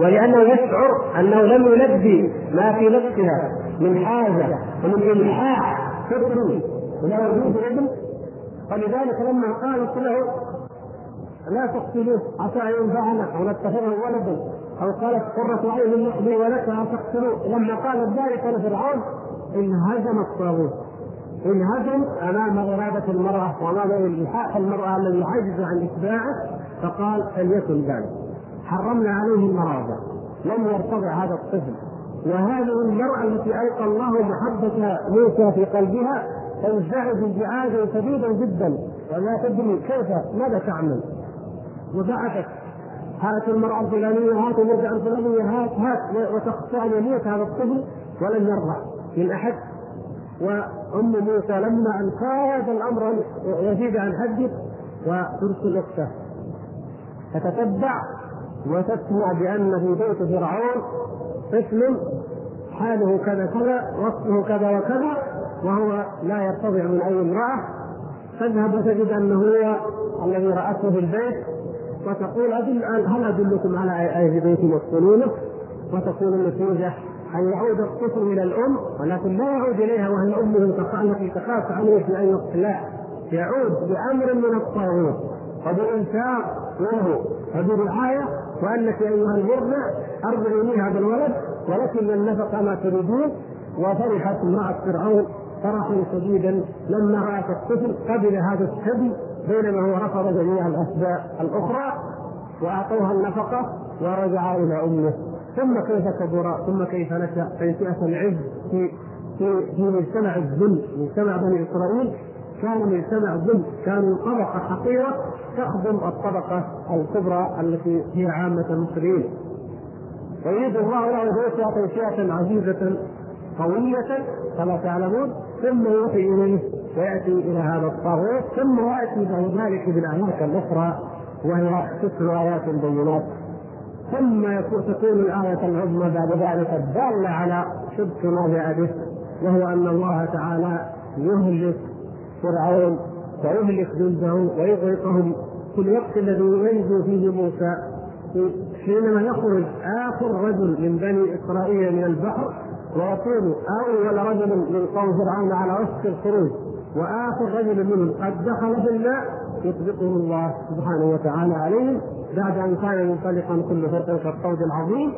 ولأنه يشعر أنه لم يلبي ما في نفسها من حاجة ومن إلحاح فطري. إلى وجود ابن فلذلك لما قالت له لا تقتلوه عسى أن ينفعنا أو نتخذه ولدا. أو قالت قرة عين لي ولك لا تقتلوه. لما قالت ذلك لفرعون انهزم الطاغوت. انهزم أمام إرادة المرأة وأمام إلحاح المرأة الذي يعجز عن إتباعه فقال فليكن ذلك. حرمنا عليه المراضع لم يرتضع هذا الطفل. وهذه المرأة التي ألقى الله محبة موسى في قلبها تنزعج انزعاجا شديدا جدا. ولا تدري كيف ماذا تعمل؟ وبعثت هات المرأة الفلانية هات المرجع الفلانية هات هات. وتخشى أن يموت هذا الطفل ولن يرضع من أحد. وأم موسى لما أن كاد الأمر يزيد عن حده وترسل أخته تتتبع وتسمع بأن في بيت فرعون طفل حاله كذا كذا وصفه كذا وكذا وهو لا يرتضع من أي امرأة. تذهب تجد أنه هو الذي رأته في البيت وتقول أدل هل أدلكم على أي بيت يسكنونه وتقول النتيجة أن يعود الطفل إلى الأم ولكن لا يعود إليها وهي أمه التي تخاف عليه في أي وقت لا. يعود بأمر من الطاغوت وبإنفاق له وبرعاية وأنك أيها المرضع أرضعي هذا الولد ولكن النفقة ما تريدون وفرحت امرأة فرعون فرحا شديدا لما رأت الطفل قبل هذا الثدي بينما هو رفض جميع الأسباب الأخرى وأعطوها النفقة ورجع إلى أمه. ثم كيف كبر؟ ثم كيف نشأ؟ تنشئة العز في في في مجتمع الذل مجتمع بني إسرائيل؟ كان مجتمع ذل كانوا طبقة حقيرة تخدم الطبقة الكبرى التي هي عامة المصريين. ويريد الله له بيتها تنشئة عزيزة قوية كما تعلمون ثم يوحي إليه ويأتي إلى هذا الطاغوت ثم يأتي بعد ذلك بالآيات الأخرى وهي تسع آيات بينات. ثم تكون الآية العظمى بعد ذلك الدالة على صدق ما جاء به وهو أن الله تعالى يهلك فرعون ويهلك جنده ويغرقهم في الوقت الذي ينجو فيه موسى. حينما يخرج آخر رجل من بني إسرائيل من البحر ويكون أول رجل من قوم فرعون على وشك الخروج وآخر رجل منهم قد دخل في الماء يطلقه الله سبحانه وتعالى عليهم بعد أن كان منطلقا كل فرق كالطود العظيم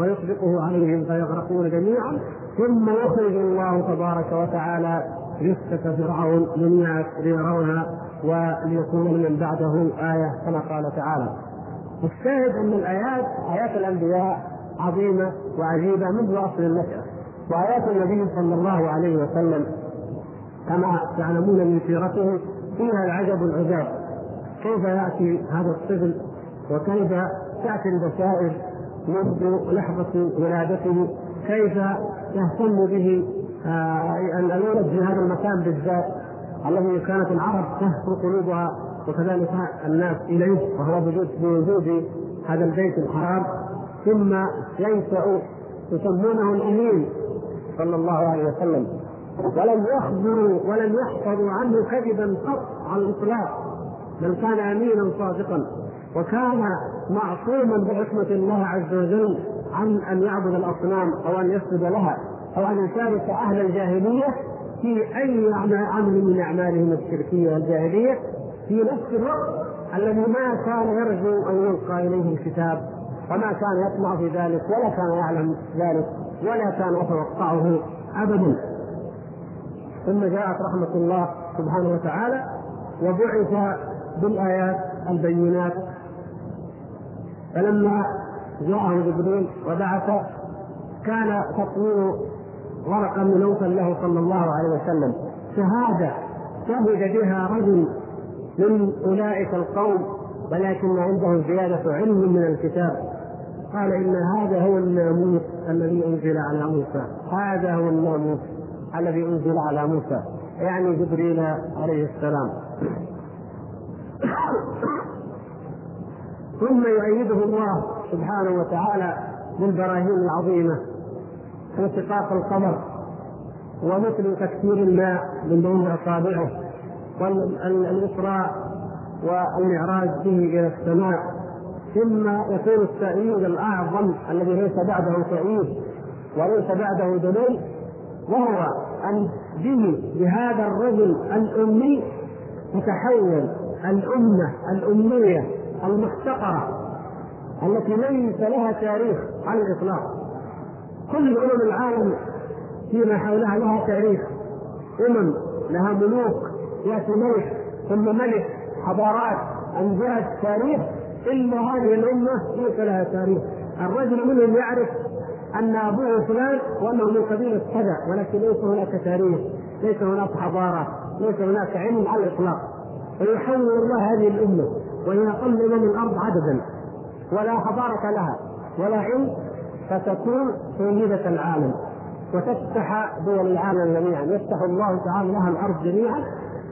ويطلقه عليهم فيغرقون جميعا ثم يخرج الله تبارك وتعالى جثة فرعون جميعا ليرونها وليكون من بعده آية كما قال تعالى. الشاهد أن الآيات آيات الأنبياء عظيمة وعجيبة منذ أصل النشأة. وآيات النبي صلى الله عليه وسلم كما تعلمون من سيرته فيها العجب العجاب كيف يأتي هذا الطفل؟ وكيف تأتي البشائر منذ لحظة ولادته؟ كيف يهتم به؟ آه، أن يولد في هذا المكان بالذات الذي كانت العرب تهفو قلوبها وكذلك الناس إليه وهو بوجود هذا البيت الحرام. ثم ينشأ يسمونه الأمين صلى الله عليه وسلم. ولم يخبروا ولم يحفظوا عنه كذبا قط على الإطلاق. بل كان أمينا صادقا. وكان معصوما بعصمة الله عز وجل عن أن يعبد الأصنام أو أن يسجد لها. أو أن يشارك أهل الجاهلية في أي عمل من أعمالهم الشركية والجاهلية في نفس الوقت الذي ما كان يرجو أن يلقى إليه الكتاب وما كان يطمع في ذلك ولا كان يعلم ذلك ولا كان يتوقعه أبدا. ثم جاءت رحمة الله سبحانه وتعالى وبعث بالآيات البينات. فلما جاءه جبريل وبعث كان تطوير ورقة نوفل له صلى الله عليه وسلم. شهادة شهد بها رجل من أولئك القوم ولكن عنده زيادة علم من الكتاب. قال إن هذا هو الناموس الذي أنزل على موسى. هذا هو الناموس الذي أنزل على موسى يعني جبريل عليه السلام. ثم يؤيده الله سبحانه وتعالى بالبراهين العظيمة. انشقاق القمر ومثل تكثير الماء من بين أصابعه والاسراء والمعراج به إلى السماء. إما يكون التأييد الأعظم الذي ليس بعده تأييد وليس بعده دليل وهو أن به بهذا الرجل الأمي تتحول الأمة الأمية المحتقرة التي ليس لها تاريخ على الإطلاق. كل أمم العالم فيما حولها لها تاريخ أمم لها ملوك يأتي ملك ثم ملك حضارات أنجاز تاريخ. إلا هذه الأمة ليس لها تاريخ. الرجل منهم يعرف أن أبوه فلان وأنه من قبيلة كذا ولكن ليس هناك تاريخ ليس هناك حضارة ليس هناك علم على الإطلاق. فيحول الله هذه الأمة وهي أقل من الأرض عددا. ولا حضارة لها ولا علم فتكون سيدة العالم وتفتح دول العالم جميعا. يفتح الله تعالى لها الأرض جميعا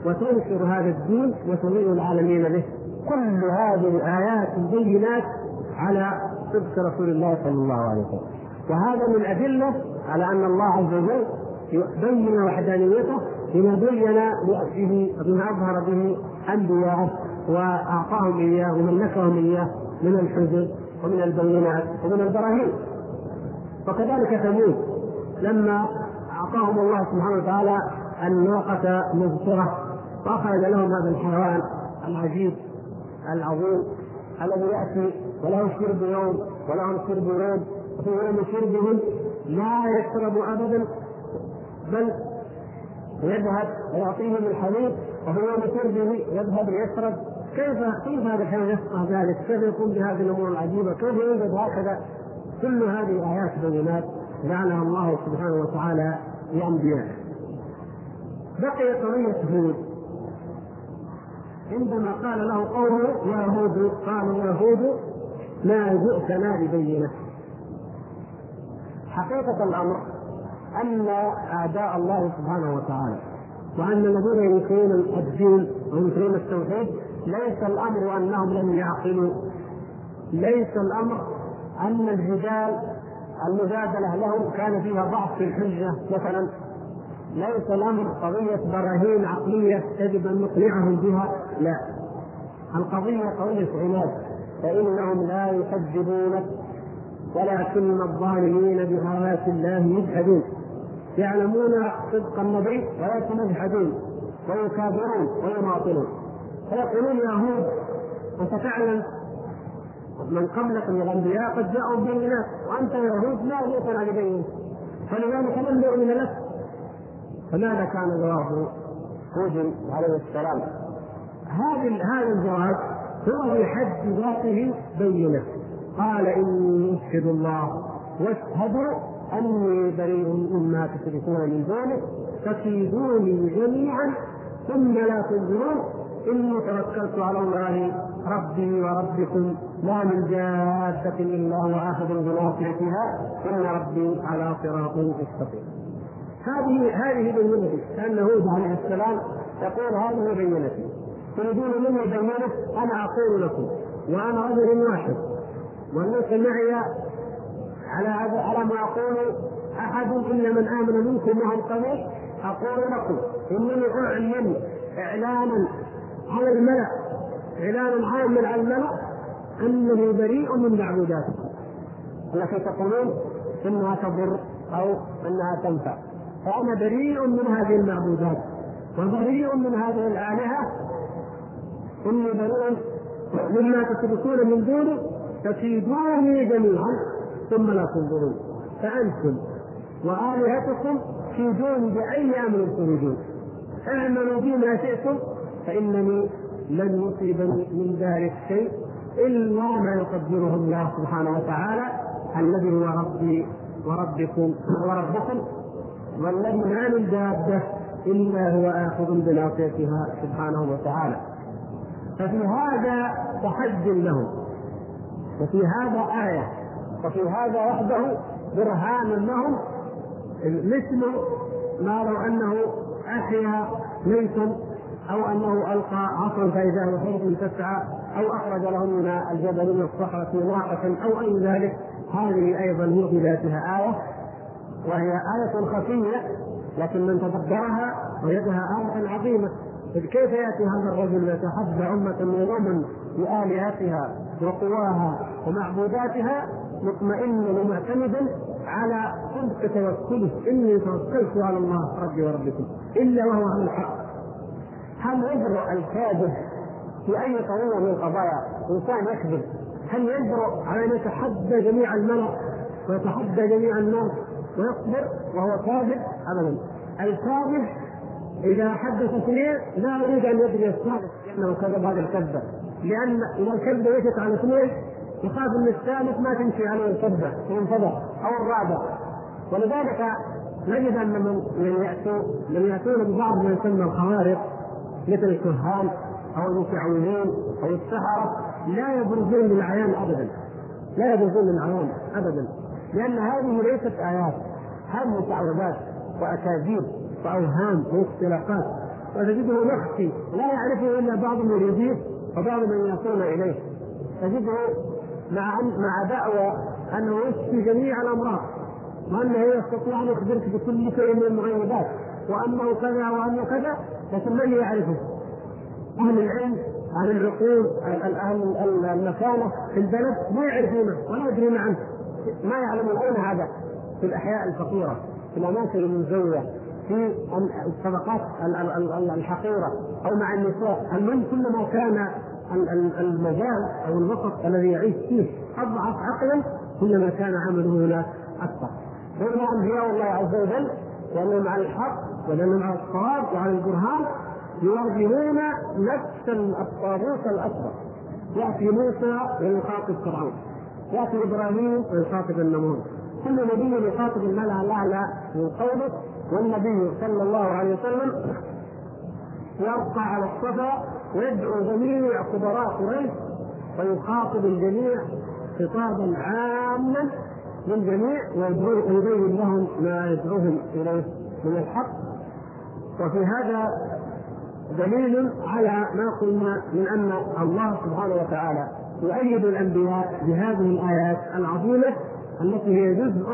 وتنشر هذا الدين وتضيء العالمين به. كل هذه الآيات البينات على صدق رسول الله صلى الله عليه وسلم. وهذا من أدلة على أن الله عز وجل بين وحدانيته بما بين به بما أظهر به أنبياءه وأعطاهم إياه وملكهم إياه من الحجج ومن البينات ومن البراهين. وكذلك ثمود لما أعطاهم الله سبحانه وتعالى الناقة مبصرة وأخرج لهم هذا الحيوان العجيب العظيم الذي يأتي وله شرب يوم وله شرب يوم وفي يوم شربهم لا يشرب أبدا بل يذهب ويعطيهم الحليب وفي يوم شربه يذهب ليشرب كيف كيف هذا الحيوان يفقه ذلك؟ كيف يقوم بهذه الأمور العجيبة؟ كيف يوجد هكذا؟ كل هذه ايات بينات جعلها الله سبحانه وتعالى لأنبيائه. بقي قضية هود عندما قال له قومه يا هود قالوا يا هود ما جئتنا ببينة. حقيقة الأمر أن أعداء الله سبحانه وتعالى وأن الذين ينكرون الدين وينكرون التوحيد ليس الأمر أنهم لم يعقلوا ليس الأمر أن الجدال المجادلة لهم كان فيها ضعف في الحجة مثلا ليس الامر قضية براهين عقلية يجب أن نقنعهم بها لا. القضية قضية عناد فإنهم لا يكذبونك ولكن الظالمين بآيات الله يجحدون. يعلمون صدق النبي ولكن يجحدون ويكابرون ويماطلون فيقولون يا هود أنت تعلم من قبلك من الأنبياء قد جاءوا بينات وأنت يا هود لا جئتنا ببينه فلذلك لم نؤمن لك؟ فماذا كان جواب هود عليه السلام؟ هذا هذا الجواب هو في حد ذاته بينة. قال إني اشهد الله واشهدوا أني بريء مما تشركون من دونه فكيدوني جميعا ثم لا تنظرون إني توكلت على الله ربي وربكم لا من جادة إلا هو اخذ بناصيتها إن ربي على صراط مستقيم. هذه هذه بينتي كان هود عليه السلام يقول هذه بينتي تريدون مني بينة؟ أنا أقول لكم. وأنا رجل واحد. وليس معي على على ما أقول أحد إلا من آمن منكم وهم قليل أقول لكم انني أعلن إعلانا على الملا اعلانا عاما على الملا أنه بريء من معبوداتكم التي تقولون إنها تضر أو إنها تنفع. فأنا بريء من هذه المعبودات. وبريء من هذه الآلهة. إني بريء مما تشركون من دونه تكيدوني جميعا. ثم لا تنظرون. فأنتم وآلهتكم كيدون بأي أمر تريدون. اعملوا بما شئتم فإنني لن يصيبني من ذلك شيء إلا ما يقدره الله سبحانه وتعالى. الذي هو ربي وربكم وربكم والذي ما من دابة إلا هو آخذ بناصيتها سبحانه وتعالى. ففي هذا تحد لهم وفي هذا آية. وفي هذا وحده برهان لهم مثل ما لو أنه أحيا ميتا أو أنه ألقى عصا فإذا هو حر تسعى أو أخرج لهم من الجبل من الصخرة ناقة أو أي ذلك. هذه أيضا هي بذاتها آية وهي آية خفية لكن من تدبرها وجدها آية عظيمة. كيف يأتي هذا الرجل يتحدى أمة من الأمم بآلهتها وقواها ومعبوداتها مطمئنا ومعتمدا على صدق توكله. إني توكلت على الله ربي وربكم إلا وهو على الحق. هل يجرؤ الكاذب في أي قضيه من القضايا؟ إنسان يكذب. هل يجرؤ على أن يتحدى جميع الملأ ويتحدى جميع الناس ويصبر وهو كاذب ابدا. الكاذب إذا حدث اثنين لا يريد أن يدري الثالث لأنه كذب هذا الكذب. لأن إذا الكذبه مشت على اثنين يخاف أن الثالث ما تمشي عليه الكذبه ينفضح أو الرابع. ولذلك نجد أن من ياتوا من يأتون ببعض ما يسمى الخوارق. مثل الكهان أو المتعوذين أو السحرة لا يبرزون للعيان ابدا. لا يبرزون للعيان ابدا. لأن هذه ليست آيات هذه متعوذات واكاذيب وأوهام واختلافات وتجده يخفي لا يعرفه إلا بعض المريدين وبعض من يصون إليه. تجده مع مع دعوى انه يشفي جميع الأمراض وأنه يستطيع أن يخبرك بكل شيء من المغيبات وأنه كذا وأنه كذا. لكن من يعرفه؟ أهل العلم أهل العقول أهل المكانه في البلد ما يعرفونه ولا يدرون عنه. ما يعلمون أين هذا؟ في الأحياء الفقيرة في الأماكن المنزويه في الطبقات الحقيرة أو مع النساء. المهم كلما كان المجال أو الوسط الذي يعيش فيه أضعف عقلا كلما كان عمله هناك أكثر هنا انبياء الله عز وجل لانهم على الحق ولانهم على الصواب وعلى البرهان يواجهون نفس الطاغوت الأكبر. يأتي موسى ويخاطب فرعون يأتي إبراهيم ويخاطب النمور كل نبي يخاطب الملا الاعلى من قومه والنبي صلى الله عليه وسلم يرقى على الصفا ويدعو جميع كبراء قريش ويخاطب الجميع خطابا عاما للجميع ويبين لهم ما يدعوهم إليه من الحق. وفي هذا دليل على ما قلنا من أن الله سبحانه وتعالى يؤيد الأنبياء بهذه الآيات العظيمة التي هي جزء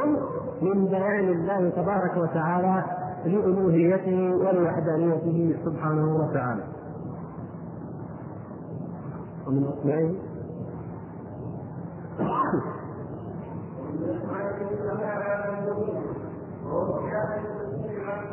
من بيان الله تبارك وتعالى لألوهيته ولوحدانيته سبحانه وتعالى. ومن أسمائه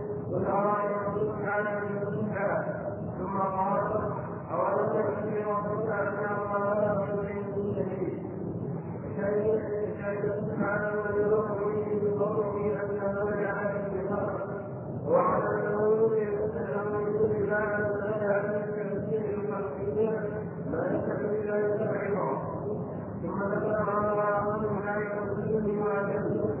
دونه ان المثل الذي بلغه قال تعالى يريد الله ان يكون ولا يكون ذلك بين لهم الحق اي القران فانه موجود مسجد في قوله والآراء يقول تعالى من ثم قال أولم يكفي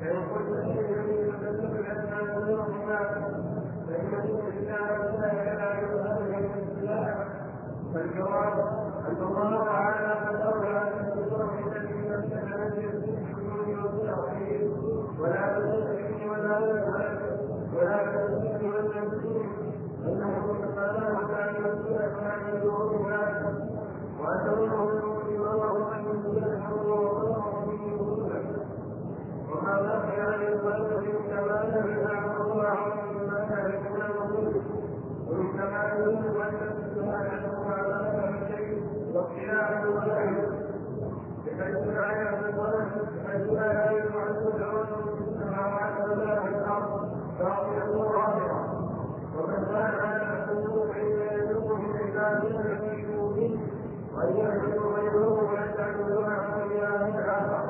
ربك أن الله لا يضيع شيء شيء شيء سبحانه ويذكر به بقوله أنه جعل في الأرض وعلى الأمور أنه يقول لا يتبع في تنزيل المخلوقين ما يستحيل لا يتبعه ثم ذكر ما الله لا يقصده ولا وهو تعالى سبحانه وتعالى على كل شيء شهيد فإن كان يشرك الذي لا يدعو عن الشيء ولا يدعو عنه فإنه سبحانه على كل شيء فهو عليه بالتوحيد وهذا الإسلام من الإسلام منه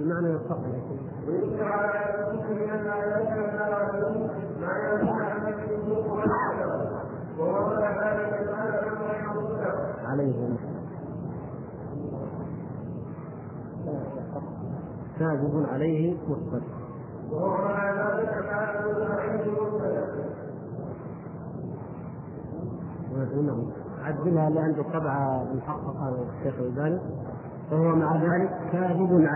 يصرف الذي نفسه والتوحيد ولا تشرك ولا ولا تشرك ولا تشرك أنه سبحانه وتعالى يقول أسماء يدعوها وأنه يؤمن الله أن يكون الحمد والله وهذا كان يقال في كمال منها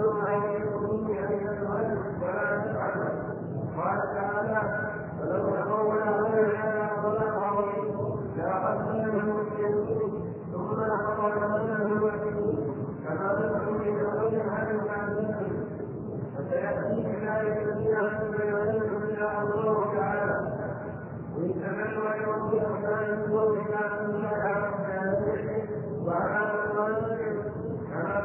الله عليه ما كان يكون المؤمن ومن كماله أن سبحانه وتعالى الشيء واختلاف الغيب بحيث لا يعلم بحيث لا يعلم عنه دعوة في السماوات ولا في الأرض باطلة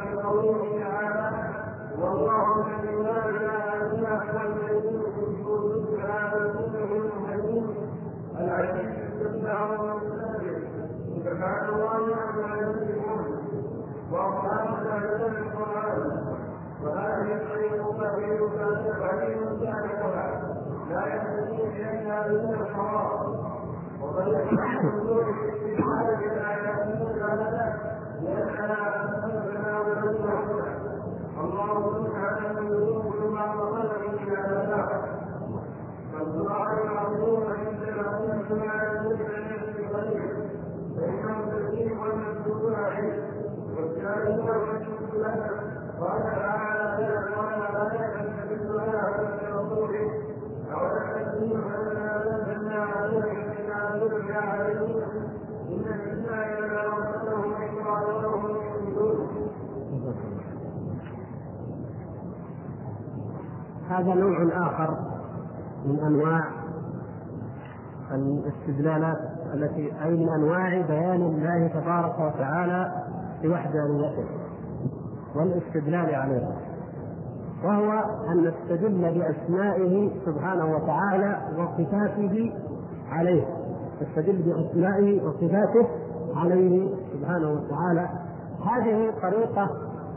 ظاهرة ومن كان على الحقوق حين يدعو من عباده الذي يؤمن ويعلم غيره ويستعمل معه بإله آخر فإن يكن كلامه من يتصرف وكيف يكن كلامه من يتصرف من تكتب عليه أو من يكذب من يكذب عليه فهو كذب ويكذب عليه إذا استدعى عليه ثم ينصر الله عليه ويؤيده ويؤيده ويجيب دعوته ويؤيده ويدل على دينه على ينظر على يده يمكن على دينه بمعنى يصح ويذكر على دينه ان اياته ما ينفع عن وهو ذلك عليهم كاذب عليه مصبر وهو ذلك كاذب عليه مصبر نعم عدلها اللي عنده طبعة محققة الشيخ الألباني وهو مع ذلك كاذب عليه هذا نوع آخر من أنواع الاستدلالات التي أي من أنواع بيان الله تبارك وتعالى بوحدانيته والاستدلال عليه وهو أن نستدل بأسمائه سبحانه وتعالى وصفاته عليه نستدل بأسمائه وصفاته عليه سبحانه وتعالى. هذه طريقة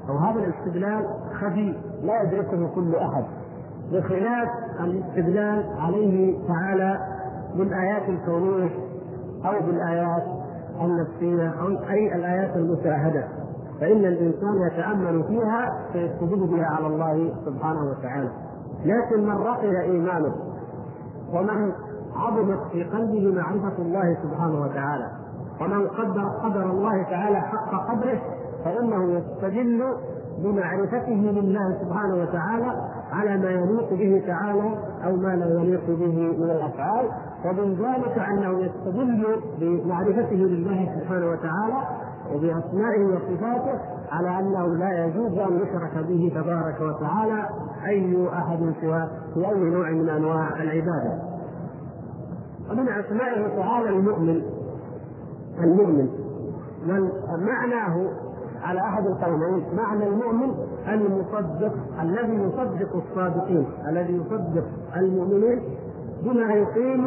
أو هذا الاستدلال خفي لا يدركه كل أحد. بخلاف الاستدلال عليه تعالى بالآيات الكونية أو بالآيات النفسية أو أي الآيات المشاهدة. فإن الإنسان يتأمل فيها فيستدل بها على الله سبحانه وتعالى. لكن من رقي إيمانه ومن عظمت في قلبه معرفة الله سبحانه وتعالى ومن قدر قدر الله تعالى حق قدره فإنه يستدل بمعرفته لله سبحانه وتعالى على ما يليق به تعالى أو ما لا يليق به من الأفعال ومن ذلك أنه يستدل بمعرفته لله سبحانه وتعالى وبأسمائه وصفاته على أنه لا يجوز أن يشرك به تبارك وتعالى أي أحد سواه في أي نوع من أنواع العبادة. ومن أسمائه تعالى المؤمن المؤمن ومعناه على أحد القولين معنى المؤمن المصدق الذي يصدق الصادقين الذي يصدق المؤمنين بما يقيم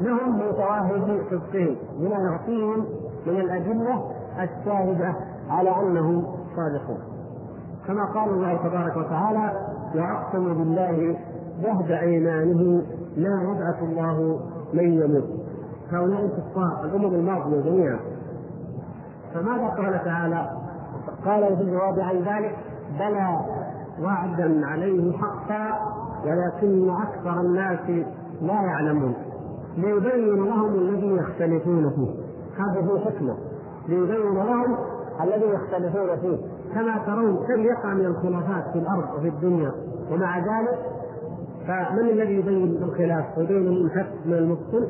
لهم من شواهد صدقهم بما يعطيهم من الأدلة الشاهدة على أنهم صادقون. كما قال الله تبارك وتعالى وأقسم بالله جهد أيمانه لا يبعث الله من يموت. هؤلاء الكفار الأمم الماضية جميعا. فماذا قال تعالى؟ قال في الجواب عن ذلك بلى وعدا عليه حقا ولكن أكثر الناس لا يعلمون. ليبين لهم الذي يختلفون فيه. هذا هو حكمة. ليبين لهم الذي يختلفون فيه. كما ترون كم يقع من الخلافات في الأرض وفي الدنيا. ومع ذلك فمن الذي يبين الخلاف؟ ويبين المحق من المبطل.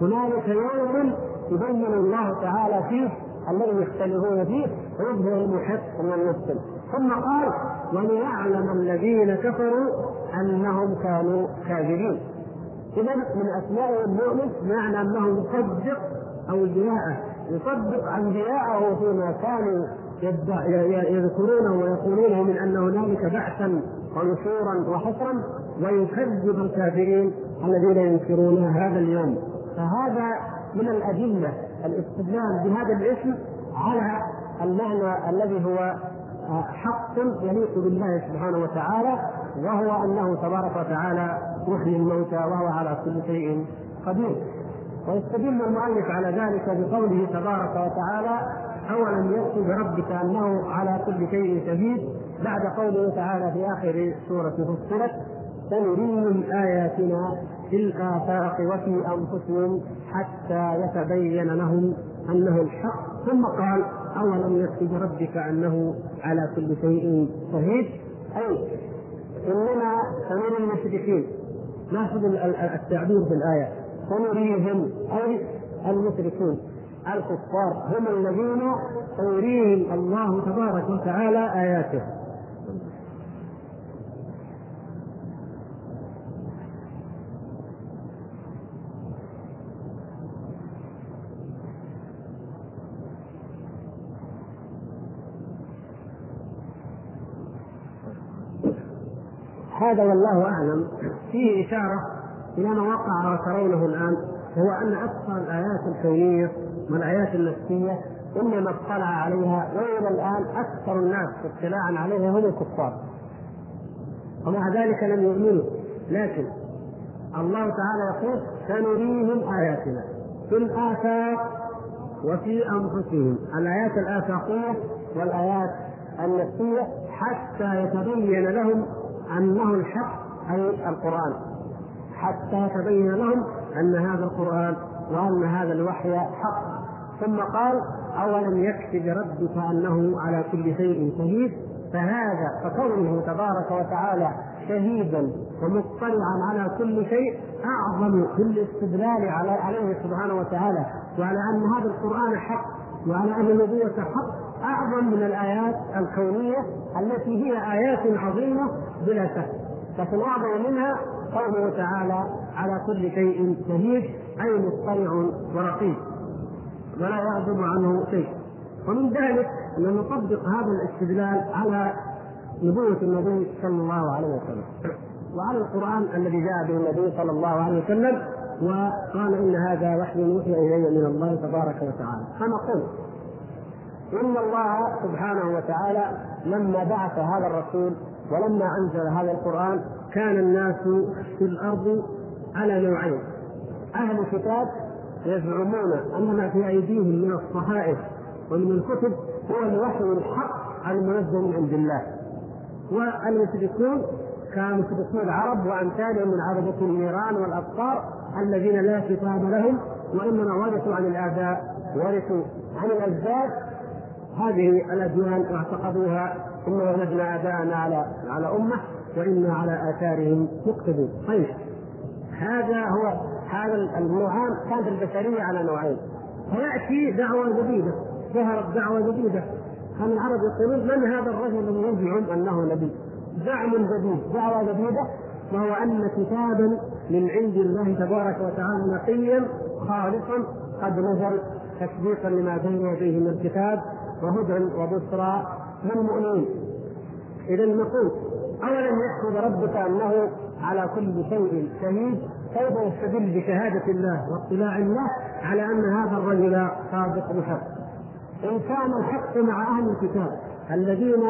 هنالك يوم يبين الله تعالى فيه الذي يختلفون فيه ويظهر المحق من ثم قال وليعلم الذين كفروا انهم كانوا كاذبين. اذا من أسماء المؤمن معنى انه يصدق اولياءه يصدق أنبياءه فيما كانوا يذكرونه ويقولونه من ان هنالك بعثا ونشورا وحشرا ويكذب الكافرين الذين ينكرون هذا اليوم. فهذا من الأدلة الاستدلال بهذا الاسم على المعنى الذي هو حق يليق بالله سبحانه وتعالى وهو أنه تبارك وتعالى يحيي الموتى وهو على كل شيء قدير. ويستدل المؤلف على ذلك بقوله تبارك وتعالى اولم يكتب بربك انه على كل شيء شهيد؟ بعد قوله تعالى في آخر سورة فصلت سنريهم آياتنا في الآفاق وفي أنفسهم حتى يتبين لهم أنه الحق ثم قال أولم يكتب بربك أنه على كل شيء شهيد؟ أي إننا سنري المشركين. لاحظوا التعبير في الآية. سنريهم أي المشركون. الكفار هم الذين سيريهم الله تبارك وتعالى آياته. هذا والله أعلم فيه إشارة إلى ما وقع وترونه الآن هو أن أكثر الايات الكونيه والآيات النفسية إنما اطلع عليها وإلى الآن أكثر الناس اطلاعا عليها هم الكفار. ومع ذلك لم يؤمنوا. لكن الله تعالى يقول سنريهم آياتنا في الآفاق وفي أنفسهم. الآيات الآفاقية والآيات النفسية حتى يتبين لهم أنه الحق أي القرآن حتى يتبين لهم أن هذا القرآن وأن هذا الوحي حق. ثم قال أولم يكفي بربك أنه على كل شيء شهيد؟ فهذا فكونه تبارك وتعالى شهيدا ومطلعا على كل شيء أعظم في الاستدلال على عليه سبحانه وتعالى وعلى أن هذا القرآن حق وعلى أن النبوة حق أعظم من الآيات الكونية التي هي آيات عظيمة بلا شك. لكن اعظم منها قوله تعالى على كل شيء شهيد أي مطلع ورقيب. ولا يعزب عنه شيء. ومن ذلك ان نطبق هذا الاستدلال على نبوة النبي صلى الله عليه وسلم. وعلى القرآن الذي جاء به النبي صلى الله عليه وسلم وقال إن هذا وحي يوحي إلي من الله تبارك وتعالى. فنقول إن الله سبحانه وتعالى لما بعث هذا الرسول ولما أنزل هذا القرآن كان الناس في الأرض على نوعين. أهل الكتاب يزعمون أن ما في أيديهم من الصحائف ومن الكتب هو الوحي الحق المنزل من عند الله. والمشركون كمشركي العرب وأمثالهم من عبدة النيران والابصار الذين لا كتاب لهم وإنما ورثوا عن الآباء ورثوا عن الاجداد هذه الأديان واعتقدوها ان وجدنا اباءنا على على أمة وإنا على آثارهم مقتدون. طيب هذا هو هذا النوعان كانت البشرية على نوعين. فياتي دعوة جديدة ظهرت دعوة جديدة. كان العرب يقولون من هذا الرجل الذي يزعم أنه نبي؟ زعم جديد دعوة جديدة وهو أن كتابا من عند الله تبارك وتعالى نقيا خالصا قد نزل تصديقا لما بين يديه من الكتاب. وهدى وبشرى للمؤمنين اذا نقول اولم يحمد ربك أنه على كل شيء شهيد كيف يستدل بشهادة الله واطلاع الله على أن هذا الرجل صادق بحق. إن كان الحق مع أهل الكتاب الذين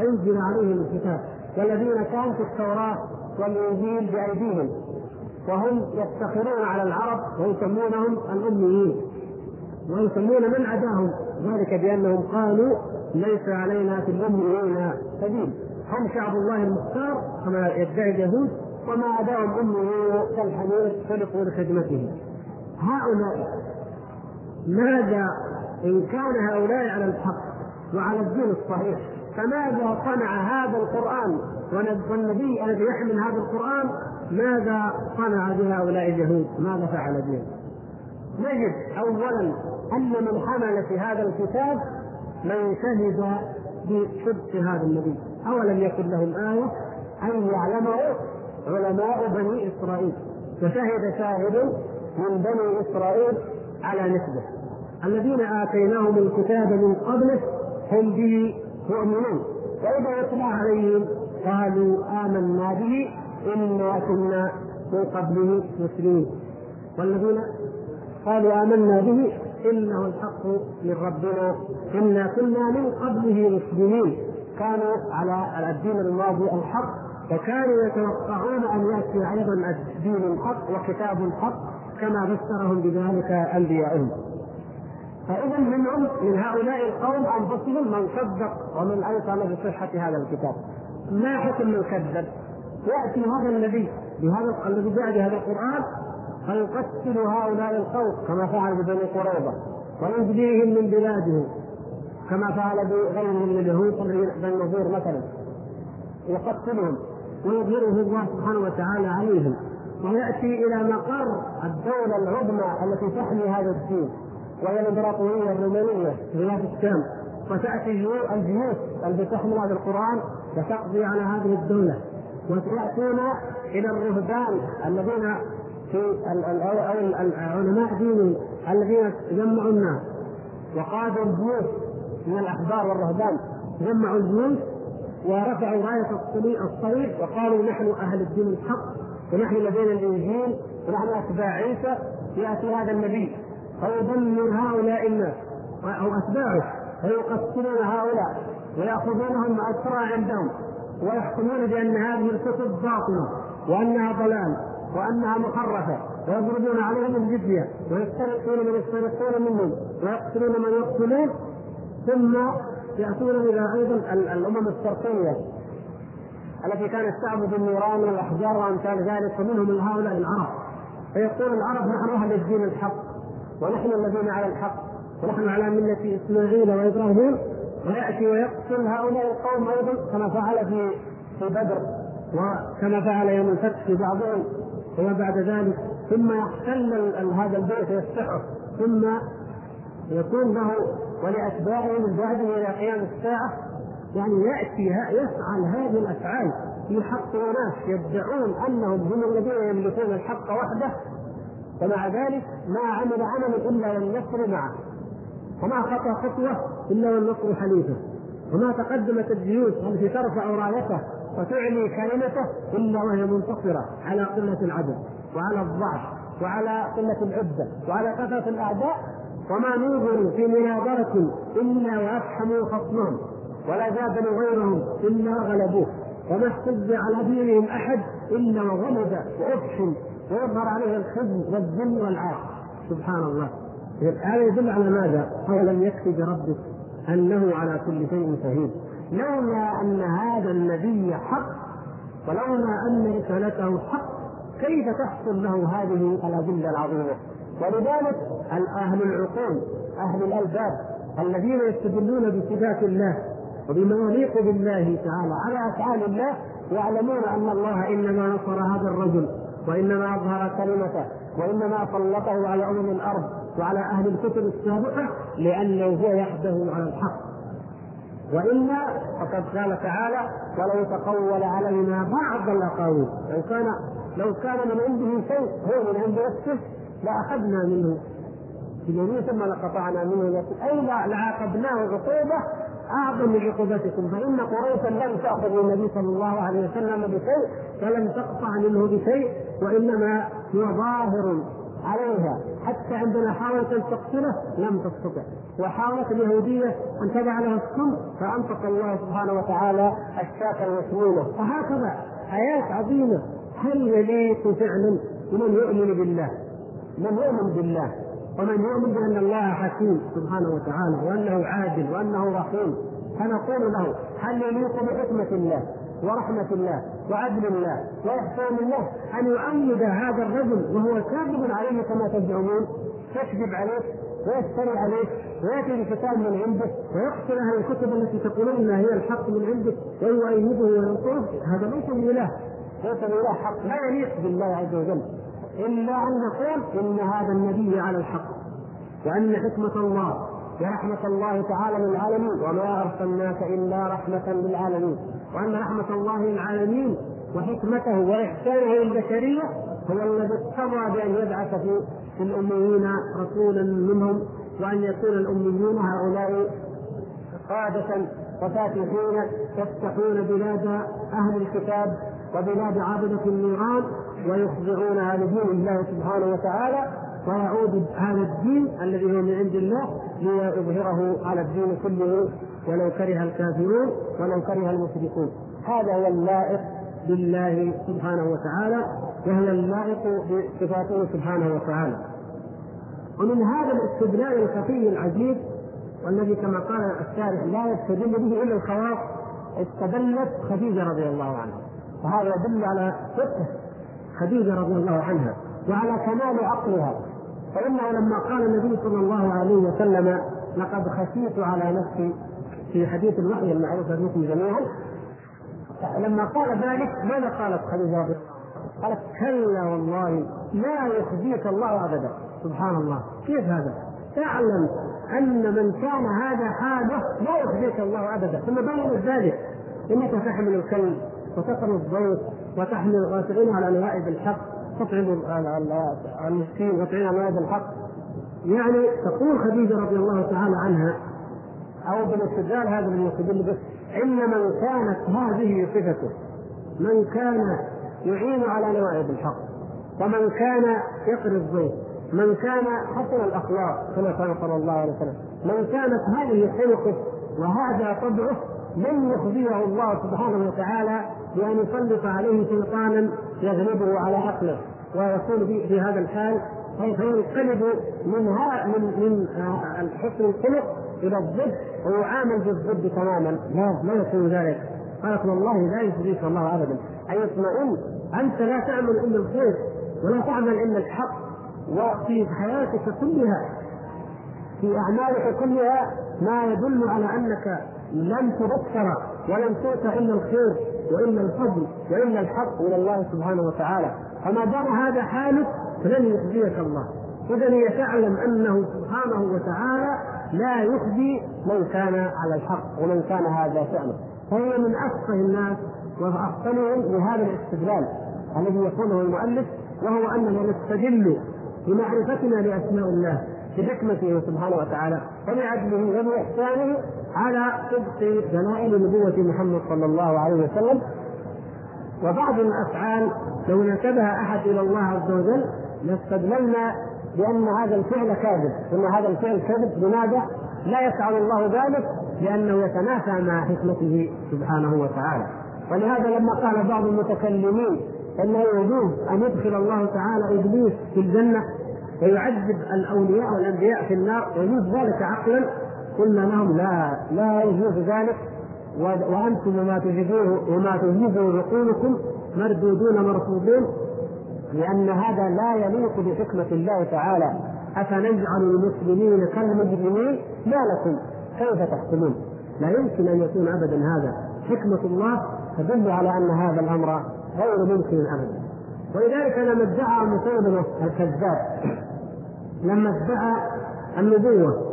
أنزل عليهم الكتاب والذين كانت التوراة والإنجيل بأيديهم وهم يفتخرون على العرب ويسمونهم الأميين ويسمون من عداهم ذلك بأنهم قالوا ليس علينا في الاميين سبيل هم شعب الله المختار كما يدعي اليهود وما أداهم أمه كالحمير خلقوا لخدمته هؤلاء ماذا إن كان هؤلاء على الحق وعلى الدين الصحيح فماذا صنع هذا القرآن والنبي الذي يحمل هذا القرآن ماذا صنع بهؤلاء اليهود؟ ماذا فعل بهم؟ نجد أولا أن من حمل في هذا الكتاب من شهد بصدق هذا النبي. أولم يكن لهم آية أن يعلمه علماء بني إسرائيل. وشهد شاهد من بني إسرائيل على نسبه. الذين آتيناهم الكتاب من قبله هم به مؤمنون. وإذا يتلى عليهم قالوا آمنا به إنا كنا من قبله مسلمين والذين قالوا آمنا به إنه الحق من ربنا. إنا كنا من قبله مسلمين. كانوا على الدين الماضي الحق وكانوا يتوقعون أن يأتي أيضا الدين الحق وكتاب الحق كما بشرهم بذلك أنبياؤهم فإذا منهم من هؤلاء القوم أنفسهم من صدق ومن أيقن بصحة هذا الكتاب. ما حكم من كذب؟ يأتي هذا النبي بهذا الذي جاء بهذا القرآن فيقتل هؤلاء القوم كما فعل ببني قريظة ويجليهم من بلادهم كما فعل بغيرهم من اليهود بن النظير مثلا. يقتلهم ويظهره الله سبحانه وتعالى عليهم. ويأتي إلى مقر الدولة العظمى التي تحمي هذا الدين وهي الإمبراطورية الرومانية في بلاد الشام. وتأتي الجيوش التي تحمل هذا القرآن وتقضي على هذه الدولة. وياتون إلى الرهبان الذين في علماء دين الذين جمعوا الناس وقادوا الجيوش من الاحبار والرهبان جمعوا الجيوش ورفعوا رايه الصليب وقالوا نحن أهل الدين الحق ونحن لدينا الإنجيل ونحن أتباع عيسى يأتي هذا النبي فيدمر هؤلاء الناس أو أتباعه فيقتلون هؤلاء ويأخذونهم اسرى عندهم ويحكمون بأن هذه الكتب باطلة وأنها ضلال وأنها محرفه ويضربون عليهم الجزيه ويسترقون من يسترقون منهم ويقتلون من يقتلون ثم يأتون إلى أيضا الأمم الشرقيه التي كانت تعبد النيران والأحجار وأمثال ذلك ومنهم هؤلاء العرب. فيقول العرب نحن أهل الدين الحق ونحن الذين على الحق ونحن على ملة إسماعيل وإبراهيم. ويأتي ويقتل هؤلاء القوم أيضا كما فعل في في بدر وكما فعل يوم الفتح في بعضهم. وما بعد ذلك ثم يحتل هذا البيت ويفتحه ثم يكون له ولأتباعه من بعده إلى قيام الساعة. يعني يأتي يفعل هذه الأفعال في حق ناس يدعون أنهم هم الذين يملكون الحق وحده. ومع ذلك ما عمل عمل إلا والنصر معه. وما خطأ خطوة إلا والنصر حليفه. وما تقدمت الجيوش التي ترفع رايته وتعلي كلمته الا وهي منتصره على قلة العدد وعلى الضعف وعلى قلة العدة وعلى كثره الأعداء. وما نوظروا في مناظرة إلا وأفحموا خصمهم ولا جادلوا غيرهم إلا غلبوه. وما احتج على دينهم أحد إلا وغلب وأفحم ويظهر عليه الخزي والذل والعار. سبحان الله. هذا يدل على ماذا؟ أولم يكفي بربك أنه على كل شيء شهيد. لولا أن هذا النبي حق ولولا أن رسالته حق كيف تحصل له هذه الأدلة العظيمة؟ ولذلك أهل العقول أهل الألباب الذين يستدلون بصفات الله وبما يليق بالله تعالى على أفعال الله يعلمون أن الله إنما نصر هذا الرجل وإنما أظهر كلمته وإنما سلطه على أمم الأرض وعلى أهل الكتب السابقة لأنه هو وحده على الحق. والا فقد قال تعالى ولو تقول علينا بعض الأقاويل. لو كان لو كان من عنده شيء هو من عند نفسه لأخذنا منه. بيمين ثم لقطعنا منه أي لعاقبناه عقوبة أعظم من عقوبتكم. فإن قريشا لم تأخذ من النبي صلى الله عليه وسلم بشيء ولم تقطع منه بشيء وإنما هو ظاهر. عليها. حتى عندما حاولت ان تقتله لم تستطع. وحاولت اليهودية أن تضع له السم فانطق الله سبحانه وتعالى الشاة المسمومه وهكذا ايات عظيمة. هل يليق فعلا بمن يؤمن بالله؟ من يؤمن بالله. ومن يؤمن بأن الله حكيم سبحانه وتعالى وأنه عادل وأنه رحيم. فنقول له هل يليق بحكمة الله ورحمة الله وعدل الله وإحسان الله أن يؤيد هذا الرجل وهو كاذب عليه كما تزعمون يكذب عليه ويفتري عليه ويأتي بكتاب من عنده ويقتل أهل الكتب التي تقولون إنها هي الحق من عنده ويؤيده وينصره هذا ليس بإله ليس بإله حق لا يليق بالله عز وجل إلا أن نقول إن هذا النبي على الحق وأن حكمة الله ورحمة الله تعالى للعالمين وما أرسلناك إلا رحمة للعالمين. وأن رحمة الله للعالمين وحكمته وإحسانه للبشرية هو الذي اقتضى بأن يبعث في في الأميين رسولا منهم وأن يكون الأميون هؤلاء قادة وفاتحين يفتحون بلاد أهل الكتاب وبلاد عابدة النيران ويخضعونها لدين الله سبحانه وتعالى ويعود هذا الدين الذي هو من عند الله ليظهره على الدين كله ولو كره الكافرون ولو كره المشركون. هذا هو اللائق بالله سبحانه وتعالى وهو اللائق بصفاته سبحانه وتعالى. ومن هذا الاستدلال الخفي العجيب والذي كما قال الشارح لا يستدل به إلا الخواص استدلت خديجة رضي الله عنها. وهذا يدل على فقه خديجة رضي الله عنها وعلى كمال عقلها. فانه لما قال النبي صلى الله عليه وسلم لقد خشيت على نفسي في حديث الوحي المعروف لكم جميعا. لما قال ذلك ماذا قالت خديجة رضي؟ قالت كلا والله لا يخزيك الله أبدا. سبحان الله. كيف هذا؟ تعلم أن من كان هذا حاله لا يخزيك الله أبدا. ثم بين ذلك. إنك تحمل الكلب وتقرأ الضيف وتحمل وتعين على نوائب الحق تطعم المسكين وتعين على نوائب الحق. يعني تقول خديجة رضي الله تعالى عنها أو بالاستدلال هذا الذي يستدل به ان من كانت هذه صفته. من كان يعين على نوائب الحق ومن كان يقري الضيف من كان حسن الأخلاق كما كان صلى الله عليه وسلم من كانت هذه خلقه وهذا طبعه لن يخزيه الله سبحانه وتعالى بأن يسلط عليه سلطانا يغلبه على عقله. ويكون في هذا الحال فينقلب من من من حسن الخلق إلى الضد ويعامل بالضد تماما. لا. لا يكون ذلك؟ قالت والله لا يخزيك الله ابدا. أي اطمئن أنت لا تعمل إلا الخير ولا تعمل إلا الحق. وفي حياتك كلها في أعمالك كلها ما يدل على أنك لن تبصر ولن تؤتى إلا الخير وإلا الفضل وإلا الحق من الله سبحانه وتعالى. فما دام هذا حالك فلن يخزيك الله. اذا هي تعلم أنه سبحانه وتعالى لا يخزي من كان على الحق ومن كان هذا شأنه فهي من أفقه الناس وافضلهم لهذا الاستدلال الذي يقوله المؤلف وهو أننا نستدل بمعرفتنا لأسماء الله بحكمته سبحانه وتعالى وبعدله وبإحسانه على صدق دلائل نبوة محمد صلى الله عليه وسلم. وبعض الأفعال لو نسبها أحد إلى الله عز وجل لاستدللنا بأن هذا الفعل كاذب أن هذا الفعل كذب لماذا؟ لا يفعل الله ذلك لأنه يتنافى مع حكمته سبحانه وتعالى. ولهذا لما قال بعض المتكلمين إنه يجوز أن يدخل الله تعالى إبليس في الجنة ويعذب الأولياء والأنبياء في النار يجوز ذلك عقلا قلنا لهم لا لا يجوز ذلك. وأنتم وما تجدوه وما تجيزه عقولكم مردودون مرفوضون. لأن هذا لا يليق بحكمة الله تعالى أفنجعل المسلمين كالمجرمين ما لكم كيف تحكمون لا يمكن أن يكون ابدا هذا حكمة الله تدل على أن هذا الأمر غير ممكن ابدا ولذلك لما ادعى مسيلمه الكذاب لما ادعى النبوة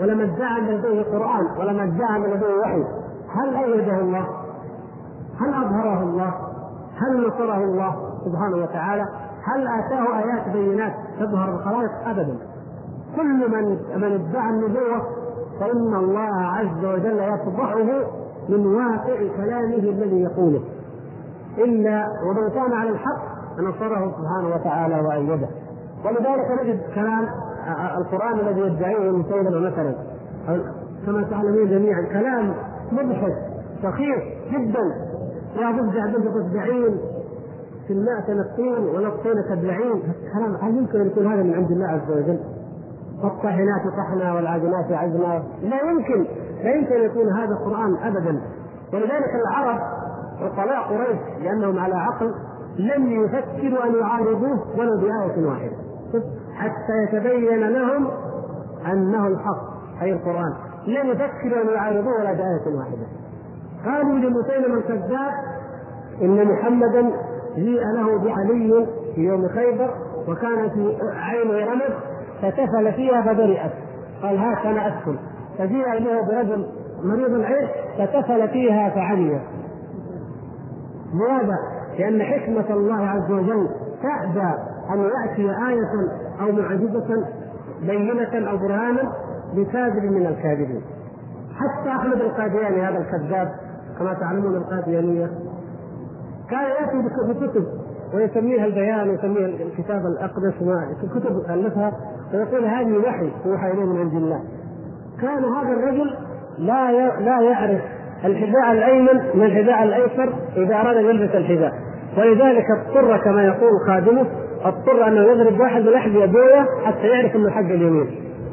ولما ادعى ان لديه قران ولما ادعى ان لديه وحي هل ايده الله؟ هل أظهره الله؟ هل نصره الله سبحانه وتعالى؟ هل آتاه آيات بينات تظهر الخلائق؟ ابدا. كل من من ادعى النبوة فإن الله عز وجل يفضحه من واقع كلامه الذي يقوله. إلا ومن كان على الحق نصره سبحانه وتعالى وأيده. ولذلك نجد كلام القرآن الذي يدعيه مسيلمه مثلا كما تعلمون جميعا كلام مضحك سخيف جدا يا ضفدع ضفدع تدعين في الماء تنقين ونقطين تبلعين. كلام هل يمكن أن يكون هذا من عند الله عز وجل؟ والطاحنات طحنا والعاجنات عجنا. لا يمكن. لا يمكن أن يكون هذا قران ابدا. ولذلك العرب عقلاء قريش لأنهم على عقل لم يفكروا أن يعارضوه ولو بآية واحدة. حتى يتبين لهم أنه الحق. أي القرآن. لم يفكروا أن يعارضوه ولا بآية واحدة. قالوا لمسيلمة الكذاب إن محمدا جيء له بعلي في يوم خيبر وكان في عينه رمد فتفل فيها فبرئت قال هات أنا ادخل فجيء إليه برجل مريض العين فتفل فيها فعمي لماذا؟ لأن حكمة الله عز وجل تأبى أن يأتي آية أو معجزة بينة أو برهانا بكاذب من الكاذبين. حتى أحمد القادياني هذا الكذاب كما تعلمون القاديانية كان يأتي بكتب ويسميها البيان ويسميها الكتاب الأقدس كتب ألفها ويقول هذه وحي يوحى إليه من عند الله. كان هذا الرجل لا لا يعرف الحذاء الأيمن من الحذاء الأيسر إذا أراد أن يلبس الحذاء. ولذلك اضطر كما يقول خادمه اضطر انه يضرب واحد بلحم ابويه حتى يعرف إنه حق اليمين.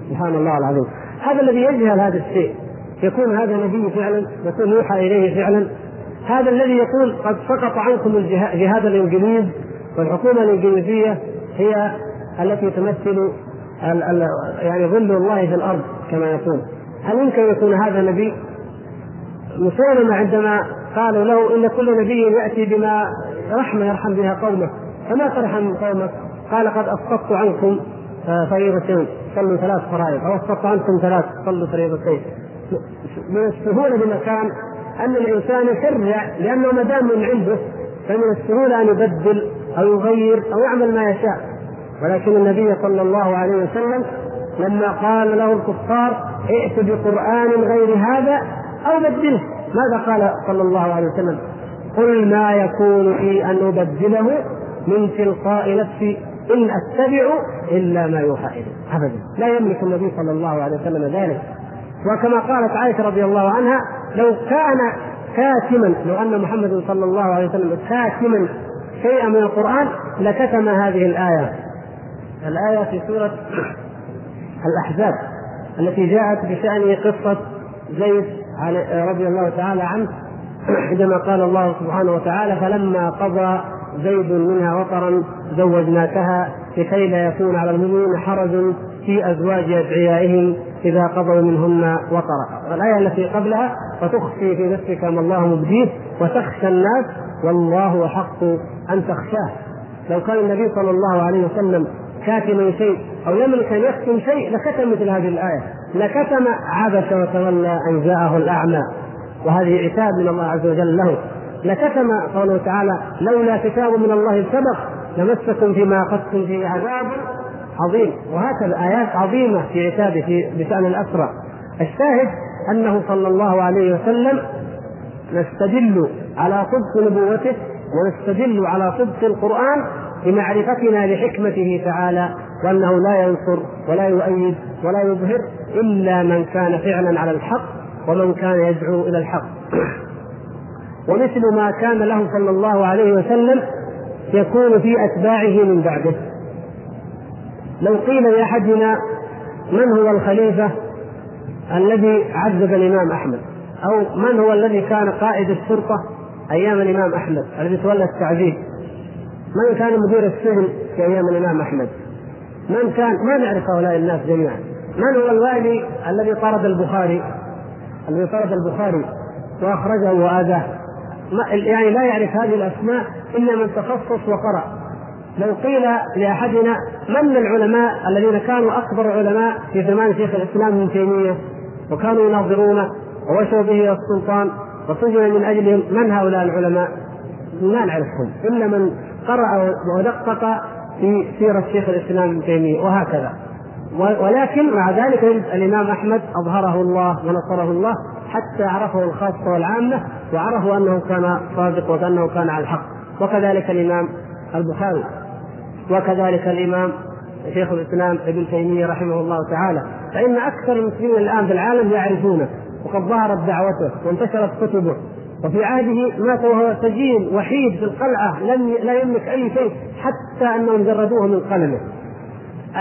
سبحان الله العظيم. هذا الذي يجهل هذا الشيء. يكون هذا نبي فعلا يكون يوحى إليه فعلا. هذا الذي يقول قد سقط عنكم جهاد الانجليز والحكومة الانجليزيه هي التي تمثل يعني ظل الله في الأرض كما يقول هل يمكن ان يكون هذا نبي؟ مسيلمة عندما قالوا له ان كل نبي ياتي بما رحمه يرحم بها قومه فما ترحم قومك؟ قال قد اسقطت عنكم آه، فريضتين صلوا ثلاث فرائض أو اسقطت عنكم ثلاث صلوا فريضتين من السهوله بمكان أن الإنسان يشرع لأنه ما دام من عنده فمن السهولة أن يبدل أو يغير أو يعمل ما يشاء. ولكن النبي صلى الله عليه وسلم لما قال له الكفار ائت بقرآن غير هذا أو بدله. ماذا قال صلى الله عليه وسلم؟ قل ما يكون لي أن أبدله من تلقاء نفسي إن أتبع إلا ما يوحى إلي. أبدا. لا يملك النبي صلى الله عليه وسلم ذلك. وكما قالت عائشة رضي الله عنها لو كان كاتما لو أن محمد صلى الله عليه وسلم كاتما شيئا من القرآن لكتم هذه الآية. الآية في سورة الأحزاب التي جاءت بشأن قصة زيد رضي الله تعالى عنه. عندما قال الله سبحانه وتعالى فلما قضى زيد منها وطرا زوجناكها لكي لا يكون على المؤمنين حرج في أزواج أدعيائهم إذا قضوا منهن وطرا الايه التي قبلها وتخفي في نفسك ما الله مبديه وتخشى الناس والله أحق أن تخشاه. لو كان النبي صلى الله عليه وسلم كاتما شيء أو يملك ان يكتم شيء لكتم مثل هذه الآية. لكتم عبس وتولى أن جاءه الأعمى. وهذه عتاب من الله عز وجل له. لكتم قوله تعالى لولا كتاب من الله سبق لمسكم فيما اخذتم فيه عذاب عظيم. وهكذا ايات عظيمة في عتابه في بشان الأسرى. الشاهد أنه صلى الله عليه وسلم نستدل على صدق نبوته ونستدل على صدق القرآن بمعرفتنا لحكمته تعالى وأنه لا ينصر ولا يؤيد ولا يظهر إلا من كان فعلا على الحق ومن كان يدعو إلى الحق. ومثل ما كان له صلى الله عليه وسلم يكون في أتباعه من بعده. لو قيل لأحدنا من هو الخليفة الذي عذب الإمام أحمد؟ أو من هو الذي كان قائد الشرطه أيام الإمام أحمد الذي تولى التعذيب من كان مدير السجن في أيام الإمام أحمد؟ من كان ما نعرف هؤلاء الناس جميعا. من هو الوالي الذي طرد البخاري؟ الذي طرد البخاري وأخرجه وآذاه. يعني لا يعرف هذه الأسماء إلا من تخصص وقرأ. لو قيل لأحدنا من العلماء الذين كانوا أكبر علماء في زمان شيخ الإسلام ابن تيمية وكانوا يناظرونه ووشوا به السلطان وسجن من أجلهم من هؤلاء العلماء؟ ما نعرفهم إلا من قرأ ودقق في سيرة شيخ الإسلام ابن تيمية وهكذا. ولكن مع ذلك الإمام أحمد أظهره الله ونصره الله حتى عرفه الخاصة والعامة وعرفوا أنه كان صادق وأنه كان على الحق. وكذلك الإمام البخاري. وكذلك الإمام شيخ الإسلام ابن تيمية رحمه الله تعالى. فإن أكثر المسلمين الآن في العالم يعرفونه وقد ظهرت دعوته وانتشرت كتبه. وفي عهده مات وهو سجين وحيد في القلعة لم لا يملك أي شيء حتى أنهم جردوه من قلمه.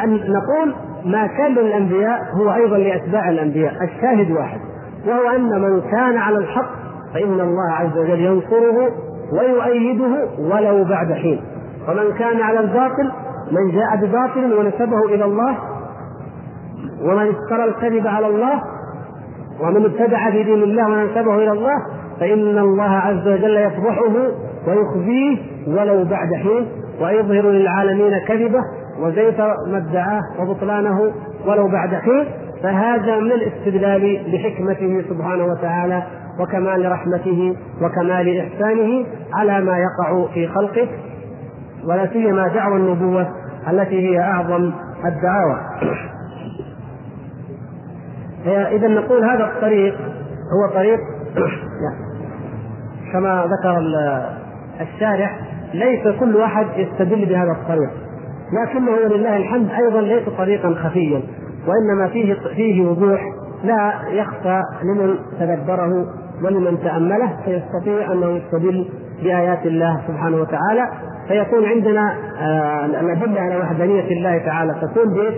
أن نقول ما كان للأنبياء هو أيضا لأتباع الأنبياء الشاهد واحد وهو أن من كان على الحق فإن الله عز وجل ينصره ويؤيده ولو بعد حين. ومن كان على الباطل من جاء بباطل ونسبه إلى الله ومن افترى الكذب على الله ومن ابتدع في دين الله ونسبه إلى الله فإن الله عز وجل يفضحه ويخزيه ولو بعد حين ويظهر للعالمين كذبه وزيف ما ادعاه وبطلانه ولو بعد حين. فهذا من الاستدلال بحكمته سبحانه وتعالى وكمال رحمته وكمال إحسانه على ما يقع في خلقه. ولا سيما دعوى النبوة التي هي أعظم الدعاوى. اذا نقول هذا الطريق هو طريق كما ذكر الشارح ليس كل واحد يستدل بهذا الطريق لكنه ولله الحمد أيضا ليس طريقا خفيا وإنما فيه فيه وضوح لا يخفى لمن تدبره ولمن تأمله فيستطيع أنه يستدل بآيات الله سبحانه وتعالى فيكون عندنا آه، الادله على وحدانية الله تعالى. تكون بإيش؟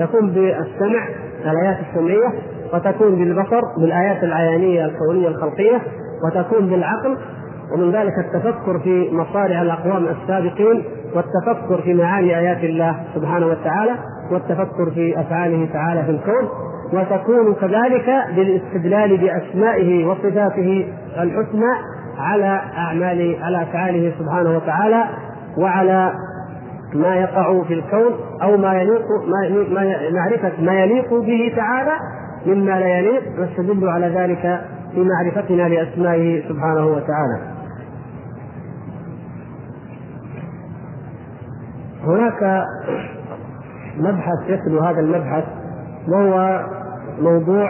تكون بالسمع الآيات السمعية وتكون بالبصر بالآيات العيانية الكونية الخلقية وتكون بالعقل. ومن ذلك التفكر في مصارع الأقوام السابقين والتفكر في معاني آيات الله سبحانه وتعالى والتفكر في أفعاله تعالى في الكون. وتكون كذلك بالاستدلال بأسمائه وصفاته الحسنى على أعمال على افعاله سبحانه وتعالى وعلى ما يقع في الكون أو ما يليق ما معرفة ما يليق به تعالى مما لا يليق نستدل على ذلك في معرفتنا لأسمائه سبحانه وتعالى. هناك مبحث يتلو هذا المبحث وهو موضوع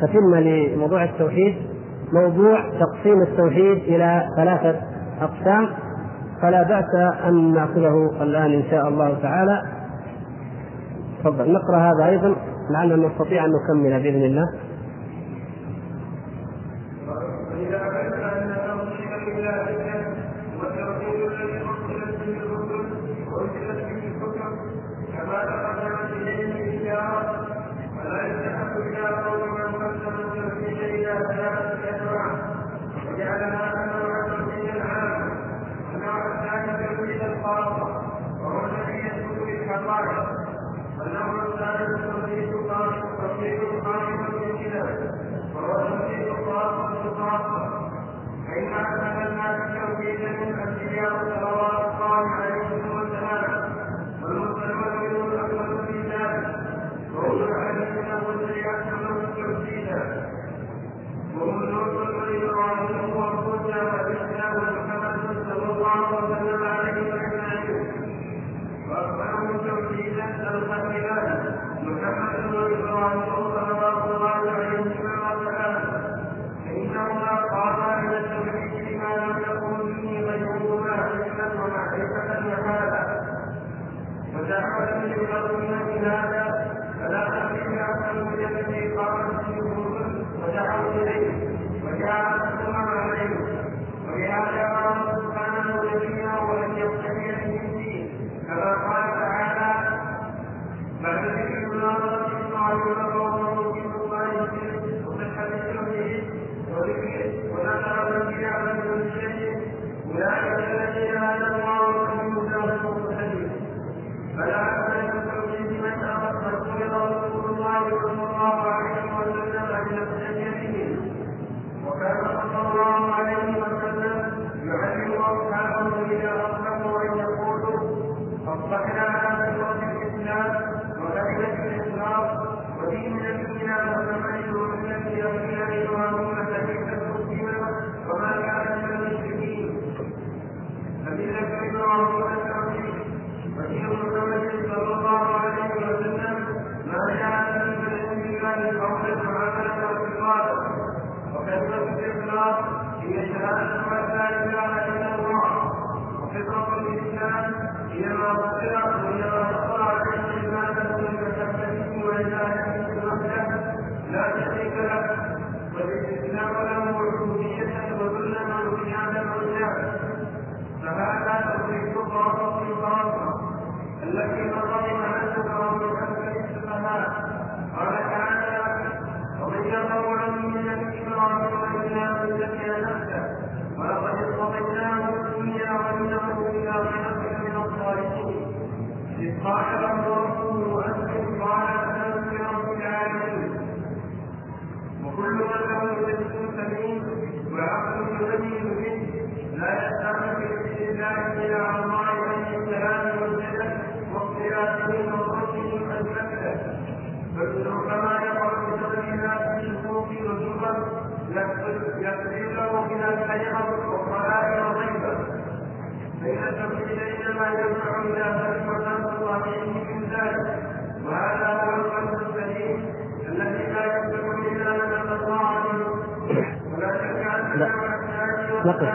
تتمة لموضوع التوحيد موضوع تقسيم التوحيد إلى ثلاثة أقسام. فلا بأس أن نأخذه الآن إن شاء الله تعالى. تفضل نقرأ هذا أيضا لعلنا نستطيع أن نكمل بإذن الله.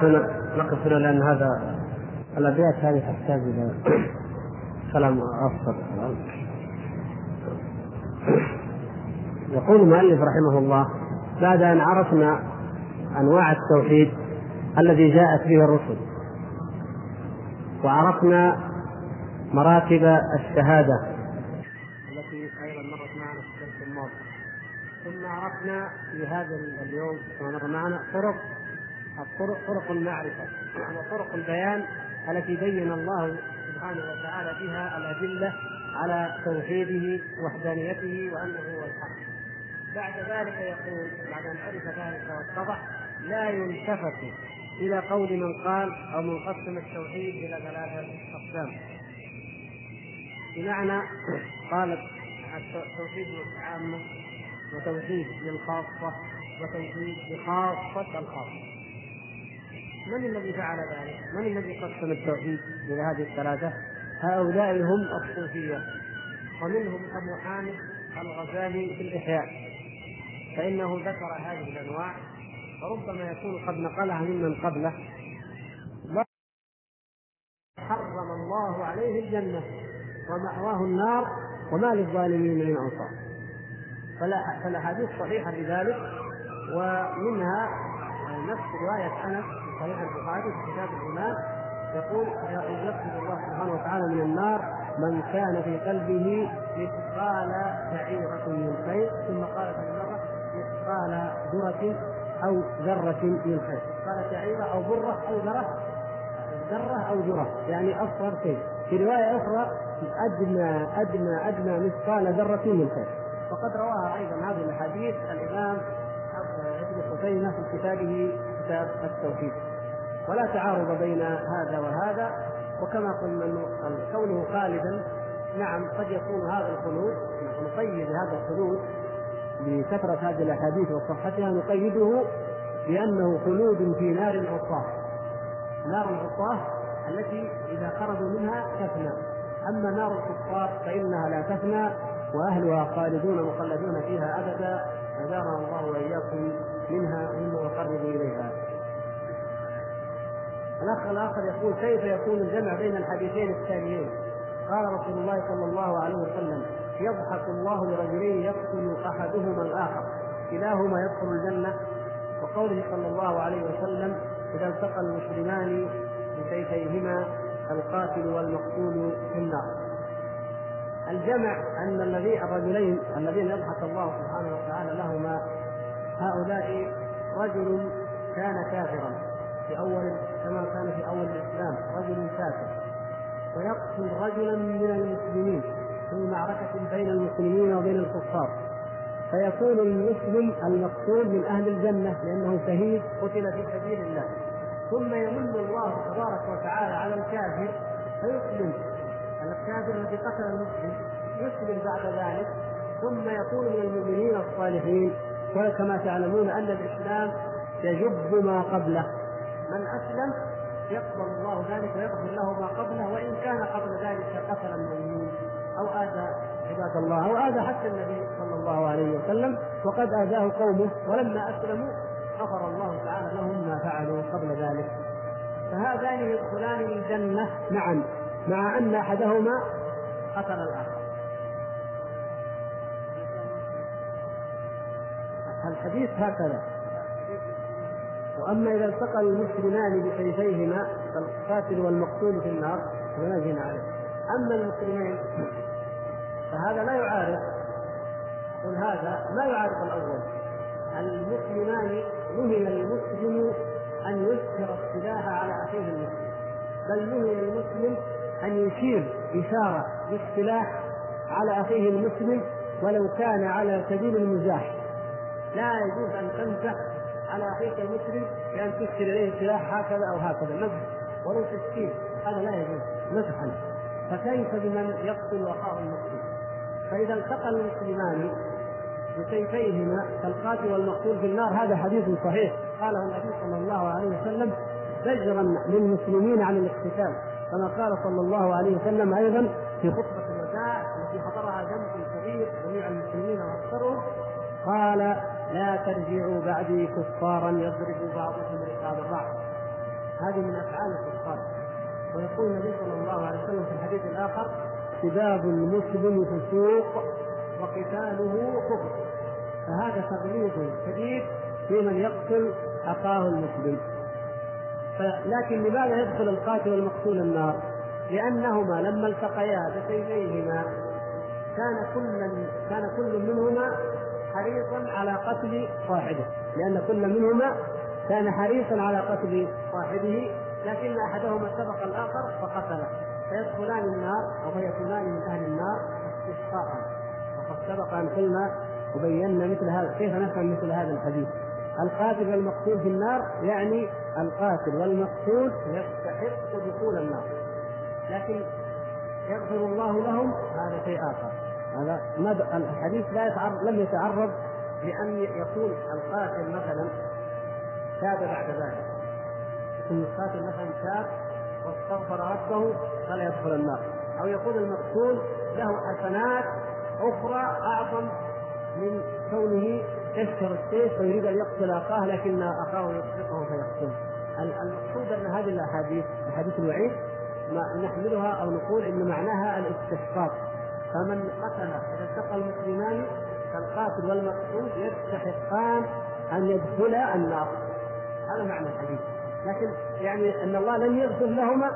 هنا نقف هنا لأن هذا الأبيات هذه تحتاج إلى كلام أفضل. يقول المؤلف رحمه الله بعد أن عرفنا أنواع التوحيد الذي جاءت به الرسل وعرفنا مراتب الشهادة التي أيضا مرت معنا في الدرس الماضي ثم عرفنا في هذا اليوم كما مر معنا طرق الطرق طرق المعرفة وطرق البيان التي بين الله سبحانه وتعالى بها الأدلة على توحيده وحدانيته وأنه هو الحق. بعد ذلك يقول بعد أن عرف ذلك واتضح لا يلتفت إلى قول من قال أو من قسم التوحيد إلى ثلاثة أقسام. بمعنى قالت التوحيد للعامة وتوحيد للخاصة وتوحيد لخاصة الخاصة. من الذي فعل ذلك؟ من الذي قسم التوحيد إلى هذه الثلاثة؟ هؤلاء هم الصوفية ومنهم أبو حامد الغزالي في الإحياء فإنه ذكر هذه الأنواع وربما يكون قد نقلها ممن قبله حرم الله عليه الجنة ومأواه النار وما للظالمين من أنصار فالأحاديث صحيحة بذلك ومنها نفس رواية أنس في صحيح البخاري في كتاب الإيمان يقول يقصد الله سبحانه وتعالى من النار؟ من كان في قلبه مثقال شعيرة من خير. ثم قال في المرة مثقال ذرة أو ذرة من خير. قال شعيرة أو برة أو ذرة. ذرة أو ذرة يعني أصغر شيء. في رواية أخرى أدنى أدنى أدنى مثقال ذرة من خير. وقد رواها أيضا هذه الأحاديث. الإمام ابن خزيمة في كتابه كتاب التوحيد. ولا تعارض بين هذا وهذا. وكما قلنا كونه خالدا نعم قد يكون هذا الخلود نقيد هذا الخلود بكثرة هذه الأحاديث وصحتها نقيده بأنه خلود في نار العصاة نار العصاة التي إذا خرجوا منها تفنى. أما نار الكفار فإنها لا تفنى وأهلها خالدون مخلدون فيها أبدا. أجارنا الله وإياكم منها مما يقرب إليها. الأخ الآخر يقول كيف يكون الجمع بين الحديثين الثانيين؟ قال رسول الله صلى الله عليه وسلم يضحك الله لرجلين يقتل أحدهما الآخر كلاهما يدخل الجنة. وقوله صلى الله عليه وسلم إذا التقى المسلمان بسيفيهما القاتل والمقتول في النار. الجمع أن الذي الرجلين الذين يضحك الله سبحانه وتعالى لهما هؤلاء رجل كان كافرا في أول كما كان في أول الإسلام رجل كافر. ويقتل رجلا من المسلمين في معركة بين المسلمين وبين الكفار. فيكون المسلم المقتول من أهل الجنة لأنه شهيد قتل في سبيل الله. ثم يمن الله تبارك وتعالى على الكافر فيسلم. الكافر الذي قتل المسلم يسلم بعد ذلك. ثم يكون من المؤمنين الصالحين وكما تعلمون أن الإسلام يجب ما قبله. من أسلم يقبل الله ذلك ويغفر له ما قبله وإن كان قبل ذلك قتل المؤمنين أو آذى عباد الله أو آذى حتى النبي صلى الله عليه وسلم وقد آذاه قومه ولما أسلموا غفر الله تعالى لهم ما فعلوا قبل ذلك. فهذان يدخلان الجنة. معا مع أن أحدهما قتل الآخر. الحديث هكذا. وأما إذا التقى المسلمان بسيفيهما فالقاتل والمقتول في النار فلا جنى عليه. أما المسلمين فهذا لا يعارض. قل هذا ما يعارض الأول. المسلمان نهي المسلم أن يسكر السلاح على أخيه المسلم. بل نهي المسلم أن يشير إشارة بالسلاح على أخيه المسلم ولو كان على سبيل المزاح. لا يجوز أن تمزح على اخيك المسلم بأن تشكل إليه سلاح هكذا أو هكذا. مزح ولو تسكين. هذا لا يجوز. مزحا فكيف بمن يقتل اخاه المسلم فإذا التقى المسلمان بسيفيهما فالقاتل والمقتول في النار هذا حديث صحيح. قاله النبي صلى الله عليه وسلم زجرا للمسلمين عن الاقتتال. كما قال صلى الله عليه وسلم أيضا في خطبة الوداع التي حضرها جمع كبير جميع المسلمين وأكثرهم قال لا ترجعوا بعدي كفارا يضرب بعضكم رقاب بعض. هذه من أفعال الكفار. ويقول النبي صلى الله عليه وسلم في الحديث الآخر سباب المسلم فسوق وقتاله كفر. فهذا تغليظ شديد في من يقتل أخاه المسلم. لكن لماذا يدخل القاتل والمقتول النار؟ لأنهما لما التقيا بسيفيهما كان كل كان كل منهما حريصا على قتل صاحبه، لأن كل منهما كان حريصا على قتل صاحبه لكن أحدهما سبق الآخر فقتله. فيدخلان النار أو فيكونان من أهل النار استشقاقا. وقد سبق أن قلنا وبينا مثل هذا كيف نفهم مثل هذا الحديث؟ القاتل والمقتول في النار يعني القاتل والمقتول يستحق دخول النار لكن يغفر الله لهم هذا شيء آخر. هذا الحديث لا يتعرض لم يتعرض لأن يكون القاتل مثلا تاب بعد ذلك. يكون القاتل مثلا تاب واستغفر ربه فلا يدخل النار. أو يكون المقتول له حسنات أخرى أعظم من كونه يشكر السيف ويريد أن يقتل أخاه لكن أخاه يسبقه فيقتله. المقصود أن هذه الأحاديث احاديث الوعيد ما نحملها أو نقول إن معناها الاستحقاق. فمن قتل إذا التقى المسلمان فالقاتل والمقتول يستحقان أن يدخلا النار. هذا معنى الحديث. لكن يعني أن الله لم يغفر لهما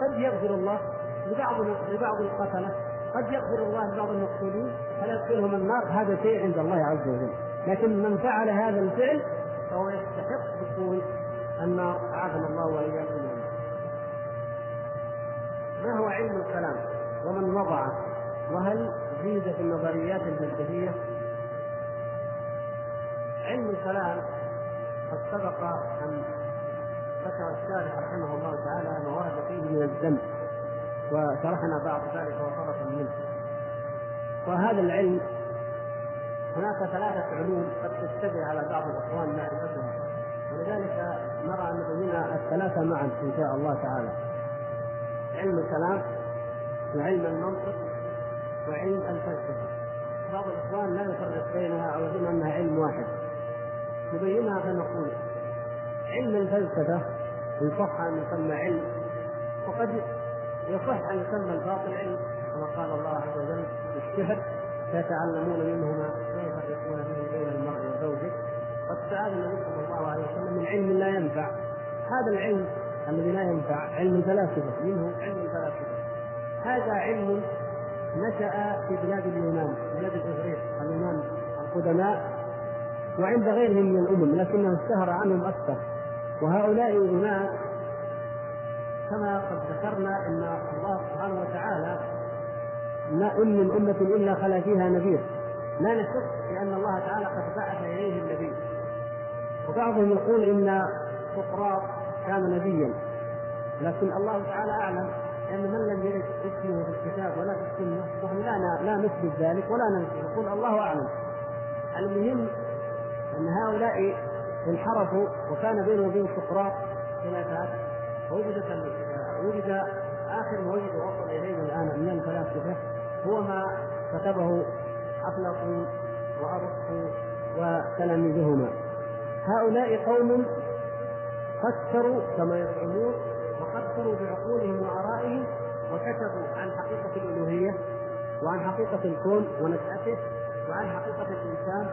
قد يغفر الله لبعض لبعض القتلة قد يغفر الله لبعض المقتولين فلا يدخلهم النار. هذا شيء عند الله عز وجل. لكن من فعل هذا الفعل فهو يستحق دخول النار. أعاذنا الله وإياكم. ما هو علم الكلام؟ ومن وضعه وهل زيد في النظريات الفلسفيه علم الكلام قد سبق أن ذكر الشارح رحمه الله تعالى ما ورد فيه من الذنب وشرحنا بعض ذلك وطرفا منه. وهذا العلم هناك ثلاثة علوم قد تشتبه على بعض الإخوان معرفتها ولذلك نرى أن نبين الثلاثة معا إن شاء الله تعالى. علم الكلام وعلم المنطق وعلم الفلسفة بعض الإخوان لا يفرق بينها أو يظن أنها علم واحد. نبينها فنقول علم الفلسفة إن صح أن يسمى علم وقد يصح أن يسمى الباطل علم كما قال الله عز وجل في الشهر فيتعلمون منهما ما يفرقون به بين المرء وزوجه. قد سأل النبي صلى الله عليه وسلم من علم لا ينفع. هذا العلم الذي لا ينفع علم الفلاسفة منه علم الفلاسفة. هذا علم نشأ في بلاد اليونان بلاد الإغريق اليونان القدماء وعند غيرهم من الأمم لكنه اشتهر عنهم أكثر. وهؤلاء الناس كما قد ذكرنا إن الله سبحانه وتعالى ما إن من أمة إلا خلا فيها نذير. لا نشك بأن الله تعالى قد بعث اليه النبي وبعضهم يقول إن سقراط كان نبيا لكن الله تعالى أعلم. ان من لم يرد اسمه في الكتاب ولا في السنة نحن لا لا نثبت ذلك ولا ننفي نقول الله أعلم. المهم أن هؤلاء انحرفوا وكان بينه وبين سقراط خلافات وجدت وجد آخر ما وجد وصل الينا الآن من الفلاسفه هو ما كتبه افلاطون وارسطو وتلاميذهما. هؤلاء قوم فكروا كما يزعمون وفكروا بعقولهم وآرائهم وكتبوا عن حقيقة الألوهية وعن حقيقة الكون ونشأته وعن حقيقة الإنسان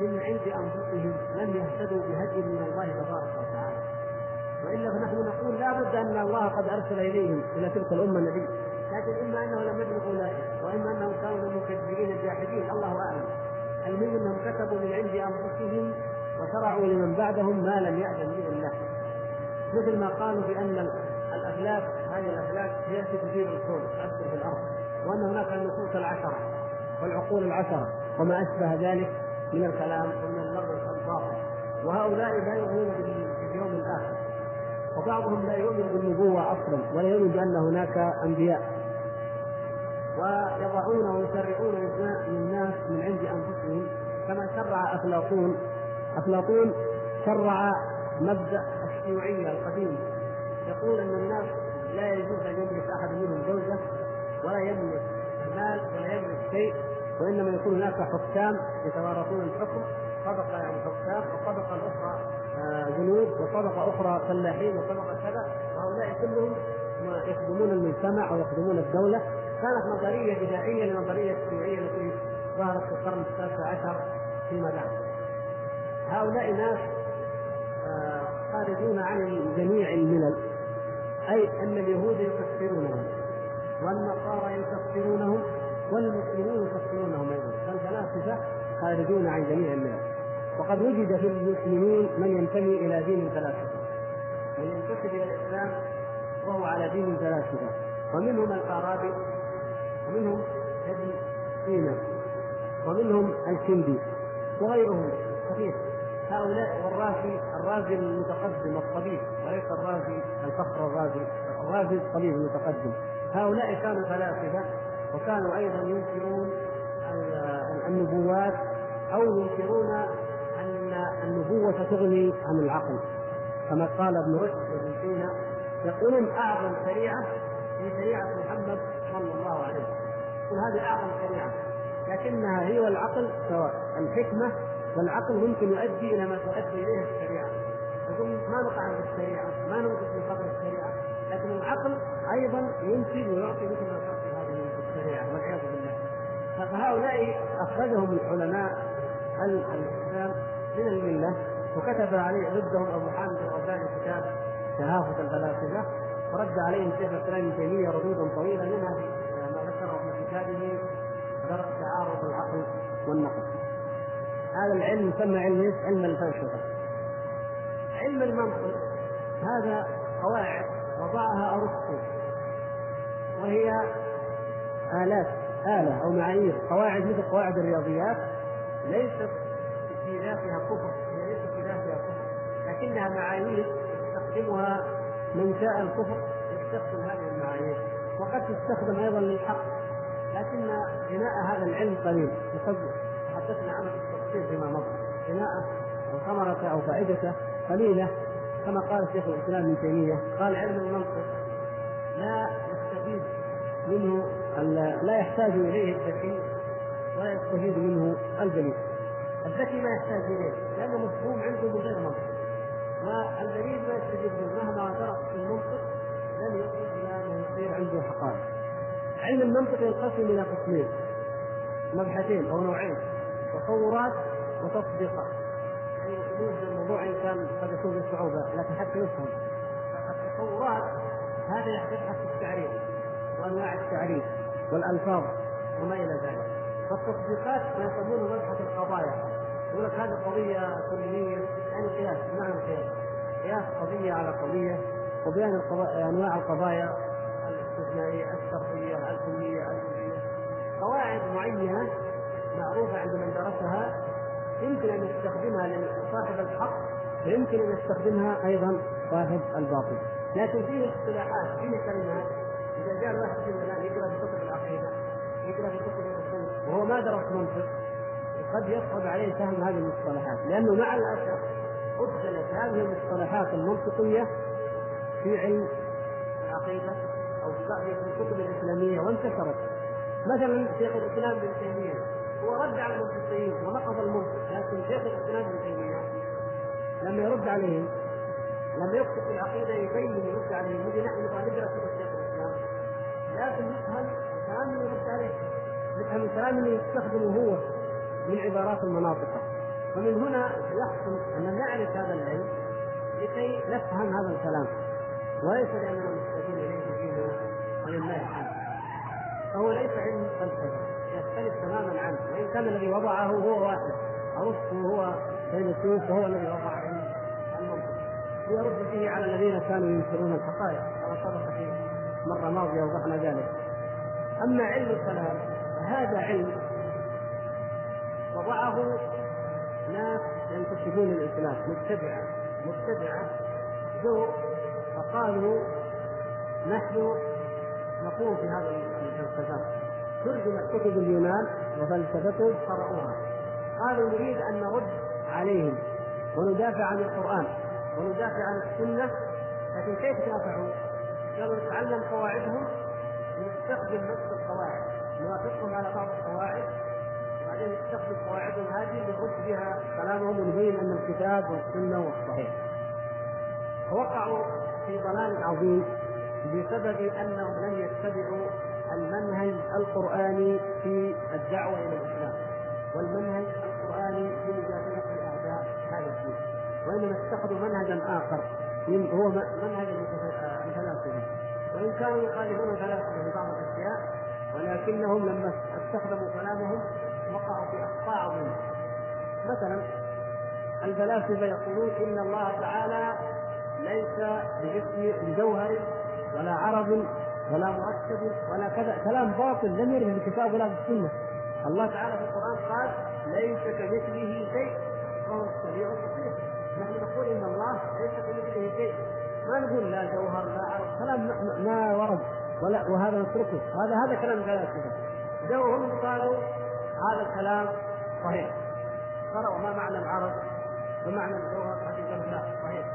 من عند أنفسهم لم يهتدوا بهدي من الله تبارك وتعالى. وإلا فنحن نقول لا بد أن الله قد أرسل إليهم إلى تلك الأمة النبي. لكن إما انه لم يبلغوا ذلك وإما أنهم كانوا مكذبين جاحدين الله أعلم. المهم أنهم كتبوا من عند أنفسهم وشرعوا لمن بعدهم ما لم يأذن به الله. مثل ما قالوا بأن الافلاك هذه الافلاك هي تدير الكون تؤثر في الأرض. وأن هناك النصوص العشرة والعقول العشرة وما أشبه ذلك من الكلام ومن اللغو الباطل وهؤلاء لا يؤمنون باليوم الآخر. وبعضهم لا يؤمن بالنبوة أصلا ولا يؤمن بأن هناك أنبياء. ويضعون ويشرعون للناس من عند أنفسهم كما شرع أفلاطون. أفلاطون شرع مبدأ الشيوعية القديم يقول أن الناس لا يجوز أن يملك أحد منهم زوجة ولا يملك مال ولا يملك شيء وإنما يكون هناك حكام يتوارثون الحكم طبقه يعني حكام الأخرى آه، جنود وطبقه أخرى فلاحين وطبقه كذا. وهؤلاء كلهم يخدمون المجتمع ويخدمون الدولة. كانت نظرية بدائية للنظريه الشيوعيه التي ظهرت في القرن التاسع عشر فيما بعد. هؤلاء ناس آه، خارجون عن جميع الملل. أي أن اليهود يكفرونهم والنصارى يكفرونهم والمسلمون يكفرونهم أيضا. فالفلاسفة خارجون عن جميع الملل وقد وجد في المسلمين من ينتمي إلى دين الفلاسفة. من ينتسب إلى الإسلام وهو على دين الفلاسفة. ومنهم الفارابي ومنهم ابن سينا ومنهم الكندي وغيرهم. كثير هؤلاء والرازي الرازي المتقدم الطبيب وليس الرازي الفخر الرازي الرازي الطبيب المتقدم. هؤلاء كانوا فلاسفة وكانوا أيضا ينكرون النبوات أو ينكرون أن النبوة تغني عن العقل. كما قال ابن رشد وابن سينا يقولون أعظم شريعة هي شريعة محمد صلى الله عليه وسلم. هذه أعظم شريعة لكنها هي والعقل سواء. الحكمة والعقل ممكن يؤدي إلى ما تؤدي إليه الشريعة. يقول ما نطعن بالشريعه ما ننقص من قدر الشريعة. لكن العقل أيضا ينتج ويعطي مثل ما تعطي هذه الشريعة والعياذ بالله. فهؤلاء أخرجهم العلماء الإسلام من الملة وكتب عليه ضدهم أبو حامد الغزالي كتاب تهافت الفلاسفه ورد عليهم شيخ الإسلام ابن تيمية ردودا طويلة منها ما ذكره في كتابه درء تعارض العقل والنقل هذا العلم يسمى علم علم الفلسفة. علم المنطق. هذا قواعد وضعها أرسطو. وهي آلات آلة أو معايير. قواعد مثل قواعد الرياضيات ليست في ذاتها كفر. هي ليست في ذاتها كفر. لكنها معايير يستخدمها من شاء الكفر يستخدم هذه المعايير. وقد تستخدم أيضا للحق. لكن بناء هذا العلم قليل. وقد حدثنا عنه بالتفصيل فيما مضى. بناءه أو ثمرته أو فائدته قليلة كما قال شيخ الإسلام ابن تيمية قال علم المنطق لا يستفيد منه لا يحتاج إليه الذكي ولا يستفيد منه الجليل. الذكي ما يحتاج إليه لأنه مفهوم عنده بغير منطق. والجليل ما يستفيد منه مهما درس في المنطق لن يصل إلى أنه يصير عنده حقائق. علم المنطق ينقسم إلى قسمين مبحثين أو نوعين. تصورات وتطبيقات يعني يوجد الموضوع إن كان قد يكون بصعوبه لكن حتى يفهم التصورات هذا يبحث في التعريف وأنواع التعريف والألفاظ. وما إلى ذلك. والتطبيقات ما يسمونه مبحث القضايا. يقول لك هذه قضية كليه يعني قياس بمعنى القياس. قياس قضية على قضية وبيان القضايا أنواع القضايا الاستثنائية الشرطيه الكليه الجزئيه قواعد معينة معروفة عند من درسها يمكن أن يستخدمها لصاحب الحق ويمكن أن يستخدمها أيضا صاحب الباطل. لكن فيه اصطلاحات فيه كلمات إذا جاء الواحد فينا الان يقرأ في كتب العقيدة يقرأ في كتب الاصول وهو ما درس منطق قد يصعب عليه فهم هذه المصطلحات. لأنه مع الأسف ادخلت هذه المصطلحات المنطقية في علم العقيدة أو في الكتب الإسلامية وانتشرت. مثلا شيخ الإسلام ابن تيمية هو رد على المنطقيين ونقض المنطق لكن شيخ الإسلام ابن تيمية لما يرد عليهم لما في العقيدة يبين ويرد عليهم نجي نحن نبغى نقرا كتب شيخ الإسلام. لكن نفهم الكلام اللي يرد عليه نفهم الكلام اللي يستخدمه هو من عبارات المناطق. ومن هنا يحصل أن نعرف هذا العلم لكي نفهم هذا الكلام. وليس لأننا محتاجين إليه ديننا ولله الحمد. فهو ليس علم فلسفة. يختلف تماما عنه. وإن كان الذي وضعه هو واحد أرسطو هو فيلسوف وهو الذي وضع المنطق. ليرد به على الذين كانوا ينكرون الحقائق. كما سبق في مرة ماضية وضحنا ذلك. أما علم الكلام فهذا علم وضعه ناس ينتسبون للإسلام مبتدعه مبتدعه جو فقالوا نحن نقوم في هذا الفلسفات ترجمت كتب اليونان وفلسفتهم قرأوها قالوا نريد أن نرد عليهم وندافع عن القرآن وندافع عن السنة لكن كيف دافعوا؟ قالوا نتعلم قواعدهم ونستخدم نفس القواعد نوافقهم على بعض القواعد وبعدين نستخدم قواعدهم هذه لنرد بها كلامهم ونبين أن الكتاب والسنة هو الصحيح. فوقعوا في ضلال عظيم بسبب أنهم لم يتبعوا المنهج القرآني في الدعوة إلى الإسلام والمنهج القرآني في مجادله اعداء هذا الدين وإنما اتخذوا منهجا آخر هو منهج الفلاسفه وإن كانوا يخالفون الفلاسفة في بعض الأشياء ولكنهم لما استخدموا كلامهم وقعوا في أخطاء عظيمة. مثلا الفلاسفة يقولون إن الله تعالى ليس بجسم بجوهر ولا عرض ولا مركب ولا كذا. كلام باطل لم يرد في الكتاب ولا في السنة الله تعالى في القرآن قال ليس كمثله شيء وهو السميع البصير. نحن نقول إن الله ليس كمثله شيء. ما نقول لا جوهر لا عرض. كلام ما ورد. ولا وهذا نتركه. هذا هذا كلام فلاسفه جو هم قالوا هذا الكلام صحيح. قرأوا ما معنى العرض ومعنى الجوهر هذه لا صحيح.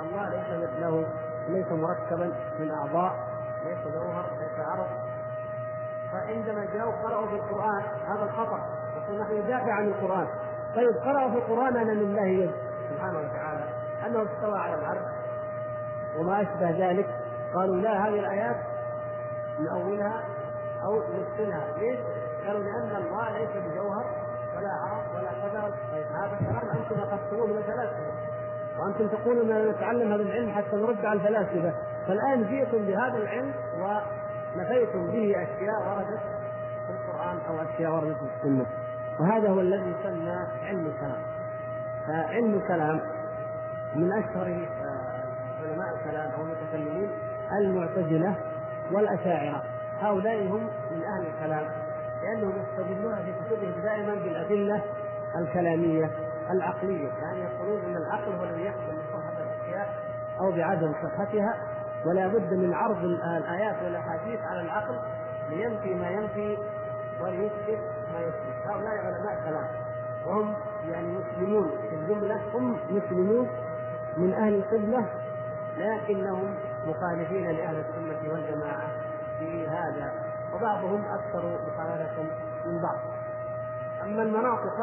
الله ليس له ليس مركبا من أعضاء. ليس جوهر ليس عرض. فعندما جاءوا قرأوا في القرآن هذا الخطأ. يقول نحن ندافع عن القرآن. طيب قرأوا في القرآن أن لله يد. سبحانه وتعالى. أنه استوى على العرش وما أشبه ذلك. قالوا لا هذه الآيات نأولها أو نسكنها ليش؟ قالوا لأن الله ليس بجوهر ولا عرض ولا كذا طيب هذا كلام أنتم أخذتموه من الفلاسفة. وأنتم تقولون أن نتعلم هذا العلم حتى نرد على الفلاسفة. فالآن جئتم بهذا العلم ونفيتم به أشياء وردت في القرآن أو أشياء وردت في السنة. وهذا هو الذي يسمى علم الكلام. فعلم الكلام من أشهر علماء الكلام أو المتكلمين المعتزلة والأشاعرة. هؤلاء هم من أهل الكلام لأنهم يستدلون في كتبهم دائما بالأدلة الكلامية العقلية. يعني يقولون أن العقل هو الذي يحكم بصحة الأشياء أو بعدم صحتها ولا بد من عرض الآيات والأحاديث على العقل لينفي ما ينفي وليثبت ما يثبت. هؤلاء علماء كلام. وهم يعني مسلمون في الجملة. هم مسلمون من أهل القبلة لكنهم مخالفين لأهل السنة والجماعة في هذا. وبعضهم أكثر مخالفة من بعض. أما المناطق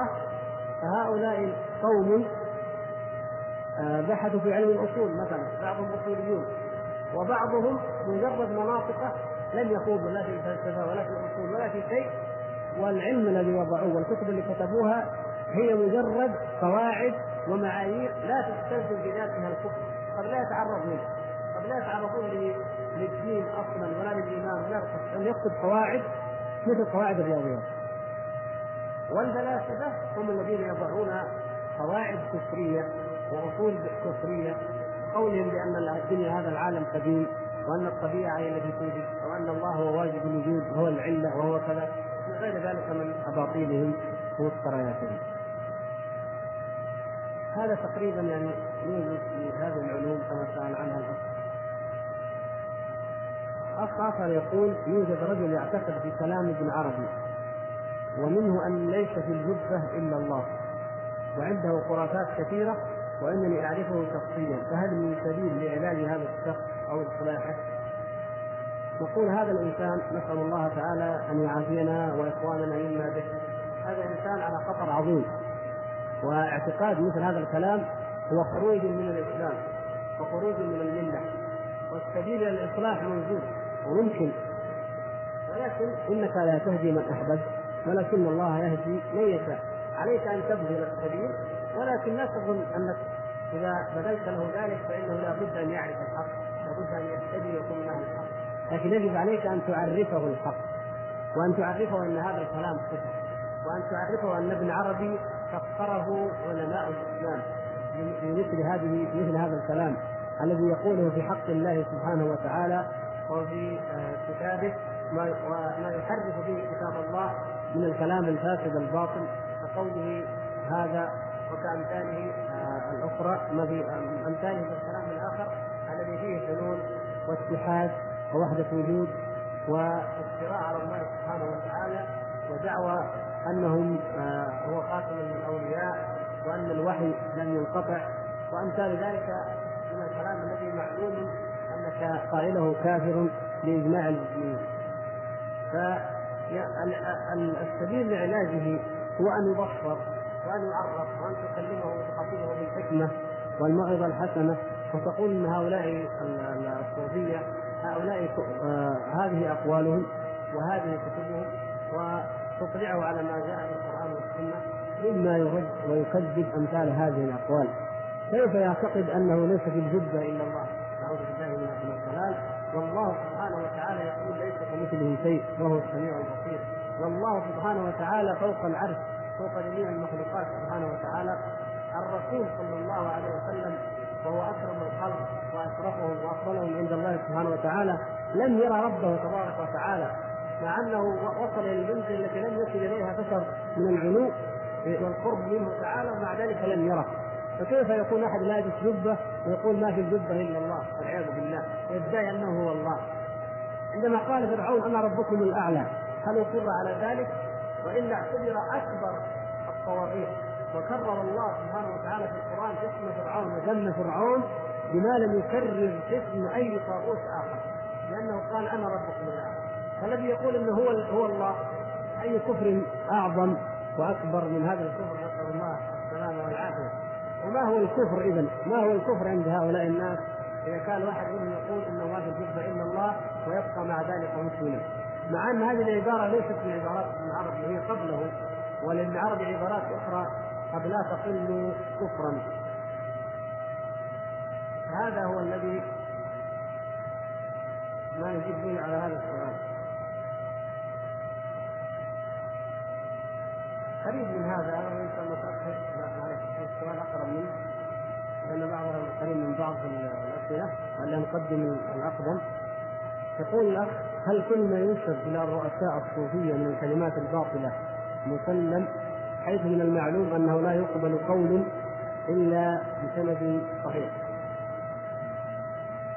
فهؤلاء قوم آه، بحثوا في علم الأصول مثلا. بعضهم أصوليون وبعضهم مجرد مناطق لم يخوضوا لا في الفلسفة ولا في الأصول ولا في شيء. والعلم الذي وضعوه والكتب اللي كتبوها هي مجرد قواعد ومعايير لا تستلزم بذاتها الكفر قد لا يتعرض منه قد لا يتعرضون للدين أصلا ولا للإيمان ولا ان يكتب قواعد مثل قواعد الرياضيات. والفلاسفه هم الذين يضعون قواعد كفرية وأصول كفرية. قولهم بأن الدنيا هذا العالم قديم وأن الطبيعة هي التي توجد وأن الله هو واجب الوجود وهو العلة وهو كذا. غير ذلك من أباطيلهم ومفترياتهم هذا تقريبا يعني يوجد في هذه العلوم كما سأل عنها الأخ. أخ آخر يقول يوجد رجل يعتقد في كلام ابن عربي ومنه أن ليس في الجبة إلا الله وعنده خرافات كثيرة وإنني أعرفه شخصيا فهل من سبيل لعلاج هذا الشخص أو إصلاحه؟ نقول هذا الإنسان نسأل الله تعالى أن يعافينا وإخواننا مما به. هذا إنسان على خطر عظيم واعتقاد مثل هذا الكلام هو خروج من الإسلام وخروج من الملة والسبيل إلى الإصلاح موجود وممكن. ولكن إنك لا تهدي من أحببت ولكن الله يهدي من يشاء. عليك أن تبذل السبيل ولكن لا تظن أنك إذا بذلت له ذلك فإنه لا بد أن يعرف الحق لابد أن يهتدي ويكون أهل الحق. لكن يجب عليك أن تعرفه الحق وأن تعرفه أن هذا الكلام صفة وأن تعرفه أن ابن عربي فكره علماء الإسلام في مثل هذه مثل هذا الكلام الذي يقوله في حق الله سبحانه وتعالى وفي آه، كتابه ما وما يحرف به كتاب الله من الكلام الفاسد الباطل كقوله هذا وكأمثاله آه الأخرى ما في أمثاله من الكلام الآخر الذي فيه حلول واتحاد ووحدة وجود وافتراء على الله سبحانه وتعالى ودعوى أنهم آه هو خاتم الأولياء وأن الوحي لم ينقطع. وأمثال ذلك من الكلام الذي معلوم أنك قائله كافر بإجماع المسلمين. فالسبيل لعلاجه هو أن يبصر وأن يعرف وأن تكلمه وتخاطبه بالحكمة والموعظة الحسنة وتقول أن هؤلاء الصوفية هؤلاء آه هذه أقوالهم وهذه كتبهم وتطلعه على ما جاء في القرآن والسنة مما يرد ويكذب أمثال هذه الأقوال. كيف يعتقد أنه ليس في الجبة إلا الله؟ نعوذ بالله من الضلال. والله سبحانه وتعالى يقول ليس كمثله شيء وهو السميع البصير. والله سبحانه وتعالى فوق العرش فوق جميع المخلوقات سبحانه وتعالى. الرسول صلى الله عليه وسلم وهو أكرم الخلق وأشرفهم وأفضلهم عند الله سبحانه وتعالى لم يرى ربه تبارك وتعالى. مع أنه وصل إلى المنزل التي لم يصل إليها بشر من العلو والقرب منه تعالى ومع ذلك لم يره. فكيف يكون أحد لابس جبه ويقول ما في الجبة إلا الله؟ والعياذ بالله. ويدعي أنه هو الله. عندما قال فرعون أنا ربكم الأعلى هل اقر على ذلك؟ والا اعتبر أكبر الطواغيت. وكرر الله سبحانه وتعالى في القرآن اسم فرعون وذم فرعون بما لم يكرر اسم أي طاغوت آخر. لأنه قال أنا ربكم الأعلى. فالذي يقول إنه هو هو الله أي كفر أعظم وأكبر من هذا الكفر؟ نسأل الله السلامة والعافية. وما هو الكفر اذا؟ ما هو الكفر عند هؤلاء الناس؟ إذا كان واحد منهم يقول انه ما في الا الله ويبقى مع ذلك مسلما. مع أن هذه العبارة ليست من عبارات ابن عربي هي قبله ولابن عربي عبارات أخرى قد لا تقل كفرا. هذا هو الذي ما نجيب به على هذا السؤال. قريب من هذا أنا إن شاء الله معلش السؤال أقرب منه لأن بعضها قريب من بعض الأسئلة اللي نقدم الاقدم يقول الأخ هل كل ما ينسب إلى الرؤساء الصوفية من الكلمات الباطلة مسلم حيث من المعلوم أنه لا يقبل قول إلا بسند صحيح؟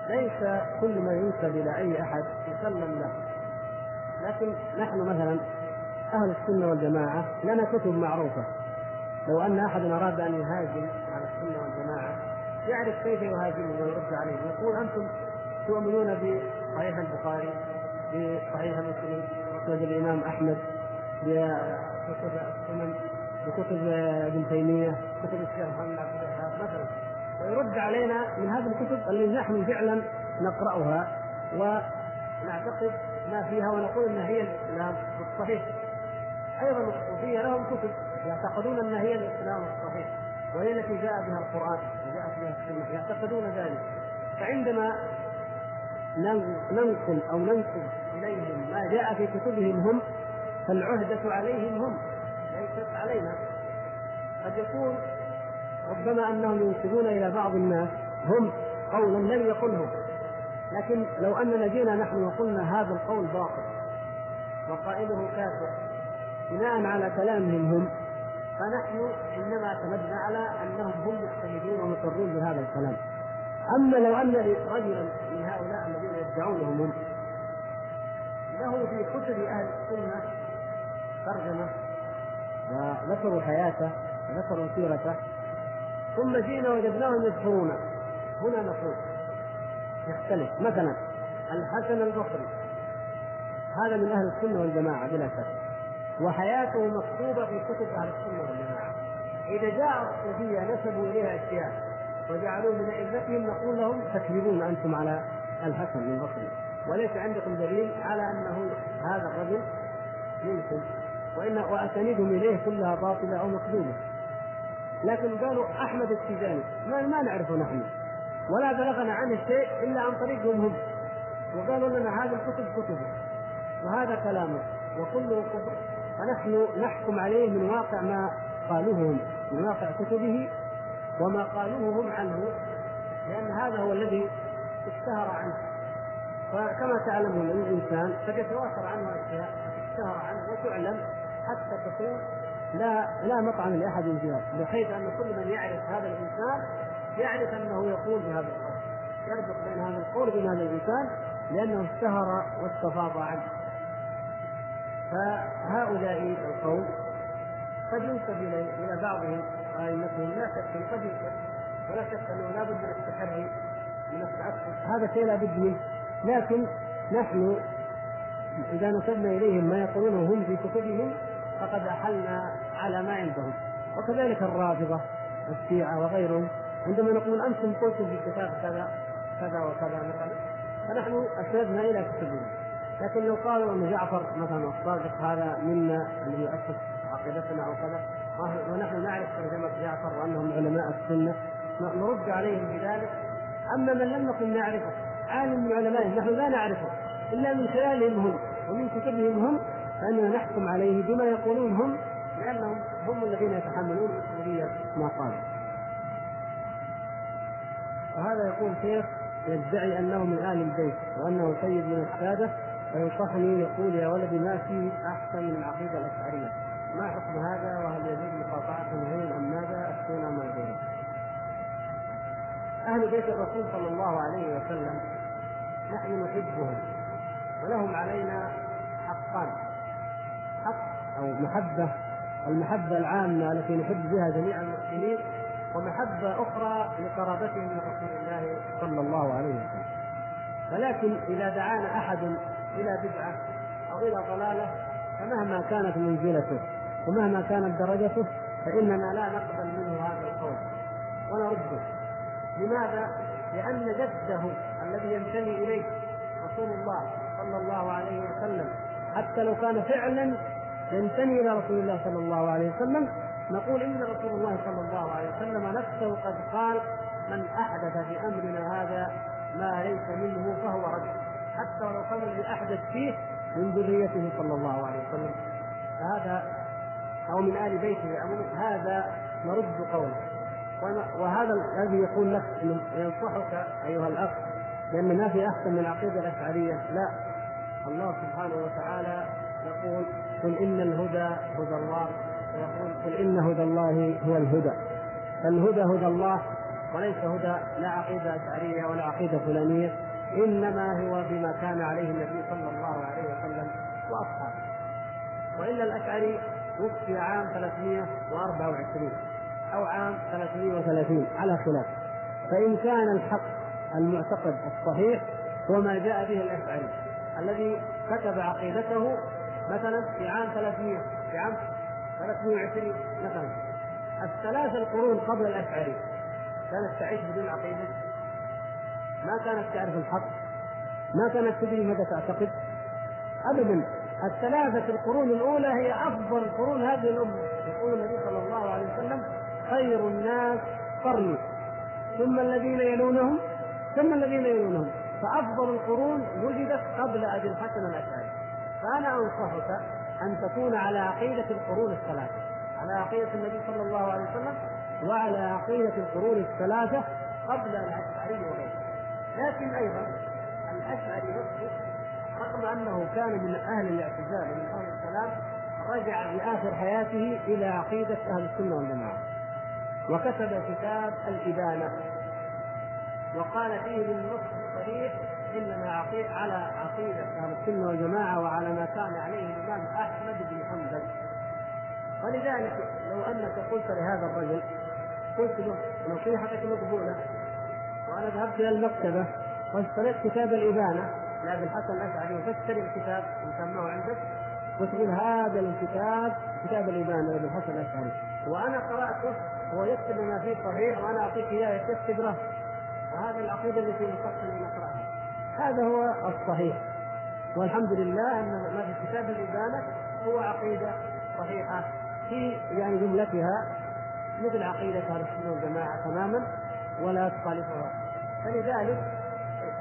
ليس كل ما ينسب إلى أي أحد يسلم له. لكن نحن مثلا أهل السنة والجماعة لنا كتب معروفة. لو أن احدا أراد أن يهاجم على السنة والجماعة يعرف كيف يهاجمهم ويرد عليهم يقول أنتم تؤمنون بصحيح البخاري؟ بصحيح مسلم مسند الإمام أحمد بكتب السنن بكتب ابن تيمية كتب الشيخ محمد عبد الوهاب مثلا. ويرد علينا من هذه الكتب التي نحن فعلا نقرأها ونعتقد ما فيها ونقول إنها هي الإسلام الصحيح. أيضا الصوفية لهم كتب يعتقدون إنها هي الإسلام الصحيح وهي التي جاء بها القرآن وجاءت بها السنة يعتقدون ذلك. فعندما ننقل أو ننسب إليهم ما جاء في كتبهم هم فالعهدة عليهم هم ليست علينا. قد يكون ربما أنهم ينسبون إلى بعض الناس هم قولا لم يقله لكن لو أننا جينا نحن وقلنا هذا القول باطل وقائله كافر بناء على كلامهم هم فنحن إنما اعتمدنا على أنهم هم مجتهدون ومقرون بهذا الكلام. أما لو أن رجلا الذين يدعونهم هم له في كتب أهل السنة ترجمة وذكروا حياته وذكروا سيرته ثم جئنا وجدناهم يذكرون. هنا نقول يختلف مثلا الحسن البصري. هذا من أهل السنة والجماعة بلا شك. وحياته مكتوبة في كتب أهل السنة والجماعة. إذا جاء الصوفية نسبوا إليها أشياء وجعلوه من أئمتهم نقول لهم تكذبون أنتم على الحسن البصري وليس عندكم دليل على أنه هذا الرجل منكم وان واسانيدهم إليه كلها باطلة أو مكذوبه لكن قالوا أحمد التيجاني ما, ما نعرفه نحن. ولا بلغنا عنه شيء إلا عن طريقهم هم. وقالوا لنا هذا الكتب كتبه وهذا كلامه وكله كفر فنحن نحكم عليه من واقع ما قالوه هم. من واقع كتبه وما قالوه هم عنه. لأن هذا هو الذي اشتهر عنه. فكما تعلمون الإنسان قد يتواتر عنه اشياء تشتهر عنه وتعلم حتى تكون لا لا مطعم لأحد فيها بحيث أن كل من يعرف هذا الإنسان يعرف أنه يقول بهذا القول يربط بين هذا القول وبين هذا الإنسان لأنه اشتهر واستفاض عنه. فهؤلاء القوم قد ينسب إلى بعضهم أئمتهم لا شك قد ينسب ولا شك أنه لا بد من التحري هذا شيء لا بد منه. لكن نحن إذا نسبنا إليهم ما يقولونه هم في كتبهم فقد أحلنا على ما عندهم. وكذلك الرافضة الشيعة وغيرهم. عندما نقول أنتم قلتم في كتاب كذا كذا وكذا مثلا فنحن اسندنا إلى كتبهم. لكن لو قالوا أن جعفر مثلا الصادق هذا منا الذي يؤسس عقيدتنا أو كذا ونحن نعرف ترجمه جعفر وأنهم علماء السنة نرد عليهم بذلك. أما من لم نكن نعرفه عالم من علمائهم نحن لا نعرفه إلا من خلالهم هم ومن كتبهم هم فإننا نحكم عليه بما يقولون هم لأنهم هم الذين يتحملون مسؤوليه ما قالوا. وهذا يقول شيخ يدعي أنه من آل البيت وأنه سيد من السادة فينصحني يقول يا ولدي ما في أحسن من العقيده الأشعرية. ما حكم هذا؟ وهل يجوز مقاطعة الهين أم ماذا؟ افتونا ما غيره أهل بيت الرسول صلى الله عليه وسلم نحن نحبهم ولهم علينا حقان حق أو محبة المحبة العامة التي نحب بها جميع المسلمين ومحبة أخرى لقرابتهم من رسول الله صلى الله عليه وسلم. ولكن إذا دعانا أحد إلى بدعة أو إلى ضلالة فمهما كانت منزلته ومهما كانت درجته فإننا لا نقبل منه هذا القول ونرده. لماذا؟ لأن جده الذي ينتمي إليه رسول الله صلى الله عليه وسلم حتى لو كان فعلا ينتمي إلى رسول الله صلى الله عليه وسلم نقول إن رسول الله صلى الله عليه وسلم نفسه قد قال من أحدث في أمرنا هذا ما ليس منه فهو رجل. حتى ولو كان الذي أحدث فيه من ذريته صلى الله عليه وسلم. فهذا أو من آل بيته هذا نرد قوله. وهذا الذي يقول لك ينصحك أيها الأخ لأن ما في أحسن من العقيده الأشعرية. لا. الله سبحانه وتعالى يقول قل إن الهدى هدى الله. ويقول قل إن هدى الله هو الهدى. فالهدى هدى الله وليس هدى لا عقيدة أشعرية ولا عقيدة فلانية إنما هو بما كان عليه النبي صلى الله عليه وسلم وأصحابه. وإلا الأشعري وفي عام 324 أو عام 330 على خلاف. فإن كان الحق المعتقد الصحيح هو ما جاء به الأشعري الذي كتب عقيدته مثلا في عام 300 في عام 320 مثلا. الثلاث القرون قبل الأشعري كانت تعيش بدون عقيدة. ما كانت تعرف الحق. ما كانت تدري ماذا تعتقد. ابدا الثلاثة القرون الأولى هي أفضل قرون هذه الأمة يقول النبي صلى الله عليه وسلم خير الناس قرني. ثم الذين يلونهم ثم الذين يلونهم. فأفضل القرون وجدت قبل أبي الحسن الأشعري. فأنا أنصحك أن تكون على عقيدة القرون الثلاثة. على عقيدة النبي صلى الله عليه وسلم وعلى عقيدة القرون الثلاثة قبل الأشعري وغيره. لكن أيضا الأشعري نفسه رغم أنه كان من أهل الاعتزال ومن أهل الكلام رجع في آخر حياته إلى عقيدة أهل السنة والجماعة. وكتب كتاب الإبانة. وقال فيه بالنص الصريح اننا عقيد على عقيدة أهل السنة والجماعة وعلى ما كان عليه الإمام أحمد بن حنبل. ولذلك لو أنك قلت لهذا الرجل قلت له نصيحتك مقبولة وأنا ذهبت إلى المكتبة واشتريت كتاب الإبانة لابي الحسن الأشعري وفاشتري الكتاب إن كان معه عندك وتقول هذا الكتاب كتاب الإبانة لابي الحسن الأشعري. وأنا قرأته هو يكتب ما فيه صحيح وأنا أعطيك إياه يا تقراه وهذه العقيدة التي نصحت ان نقراها هذا هو الصحيح. والحمد لله أن ما في كتاب الإبانة هو عقيدة صحيحة في يعني جملتها مثل عقيدة أهل السنة والجماعة تماما ولا تخالفها. فلذلك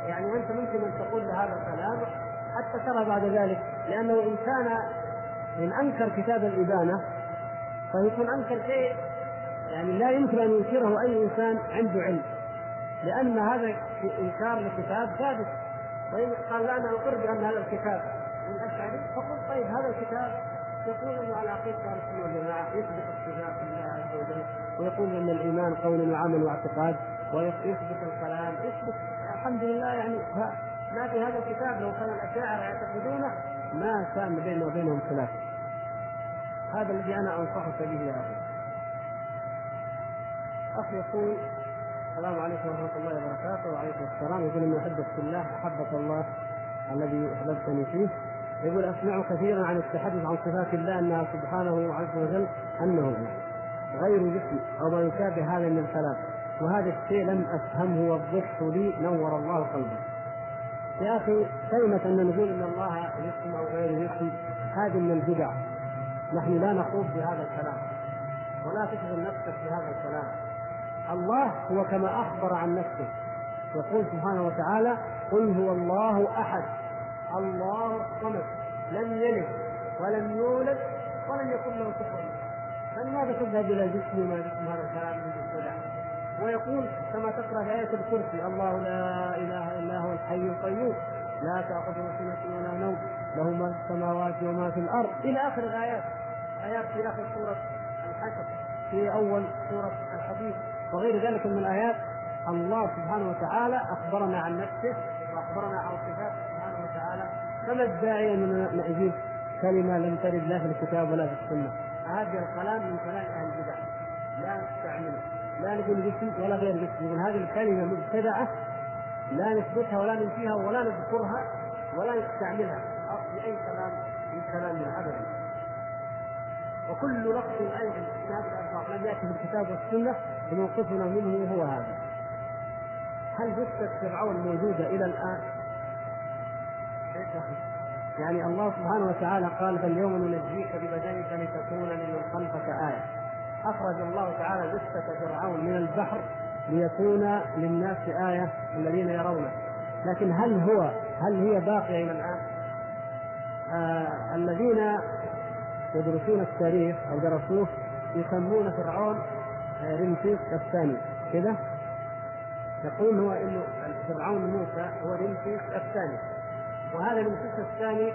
يعني أنت ممكن أن تقول هذا الكلام حتى ترى بعد ذلك لأنه إن كان ان أنكر كتاب الإبانة فيكون أنكر شيء يعني لا يمكن أن ينكره أي إنسان عنده علم لأن هذا إنكار لكتاب ثابت. طيب قال لا أنا أقر بأن هذا الكتاب. من الاشعري فقلت طيب هذا الكتاب يقول إنه على عقيدة أهل السنة والجماعه يثبت الصفات لله عز وجل ويقول إن الإيمان قول وعمل واعتقاد ويثبت الكلام. يثبت الحمد لله يعني ما في هذا الكتاب لو كان الأشاعرة يعتقدونه ما كان بيننا وبينهم خلاف. هذا الذي أنا أنصحك به يا أخي. اخ يقول السلام عليكم ورحمة الله وبركاته. وعليكم السلام. يقول إني احبك في الله أحبك الله الذي أحببتني فيه. يقول أسمع كثيرا عن التحدث عن صفات الله انها سبحانه عز وجل أنه غير جسم أو ما يشابه هذا من الكلام. وهذا الشيء لم أفهمه وضحه لي نور الله قلبي. يا أخي كلمة أن نقول إن الله جسم أو غير جسم هذه من البدع. نحن لا نخوض بهذا الكلام ولا تشغل نفسك بهذا الكلام. الله هو كما أخبر عن نفسه. يقول سبحانه وتعالى قل هو الله أحد. الله الصمد لم يلد ولم يولد ولم يكن له كفوا فلماذا تذهب إلى جسم وما جسم هذا الكلام من البدع ويقول كما تقرأ في آية الكرسي الله لا إله إلا هو الحي القيوم لا تأخذه سنة ولا نوم له ما في السماوات وما في الأرض. إلى آخر الآيات آيات في آخر سورة الحشر في أول سورة الحديث. وغير ذلك من الآيات الله سبحانه وتعالى أخبرنا عن نفسه وأخبرنا عن صفاته سبحانه وتعالى فما الداعي أن نجيب كلمة لم ترد لا في الكتاب ولا في السنة؟ هذا الكلام من كلام أهل البدع. لا نستعمله لا نقول جسم ولا غير جسم. يقول هذه الكلمة مبتدعة لا نثبتها ولا ننفيها ولا نذكرها ولا نستعملها. أي كلام من كلامنا ابدا. وكل لفظ أيضا في هذه الالفاظ لم يأتي في الكتاب والسنة فموقفنا منه هو هذا هل جثة فرعون موجودة إلى الآن؟ يعني الله سبحانه وتعالى قال فاليوم ننجيك ببدنك لتكون لمن خلفك آية أخرج الله تعالى جثة فرعون من البحر ليكون للناس آية الذين يرونه لكن هل هو هل هي باقية إلى الآن؟ آه الذين يدرسون التاريخ أو درسوه يسمون فرعون آه، رمسيس الثاني. كذا يقول هو إنه فرعون موسى هو رمسيس الثاني. وهذا رمسيس الثاني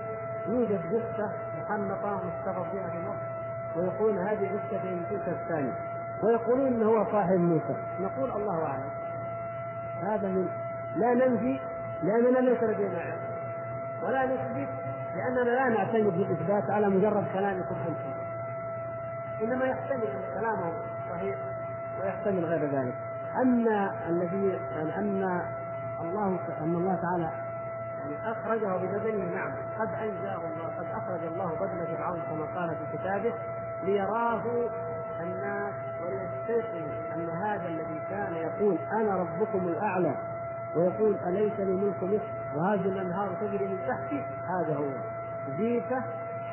يوجد جثه محنطه مستقر فيها في مصر ويقولون هذه عشة موسى الثاني. ويقولون إنه هو صاحب موسى. نقول الله أعلم. هذا من لا ننفي لاننا ليس لدينا علم ولا نثبت لأننا لا نعتمد بالإثبات على مجرد كلامكم أنتم إنما يحتمل أن كلامهم صحيح ويحتمل غير ذلك. أما الذي يعني ان الله ان الله تعالى يعني أخرجه ببدنه نعم قد أنجاه الله قد أخرج الله بدن فرعون كما قال في كتابه ليراه الناس وليستيقنوا أن هذا الذي كان يقول أنا ربكم الأعلى ويقول أليس لي ملك مصر؟ وهذه الأنهار تجري من تحتي. هذا هو زيفة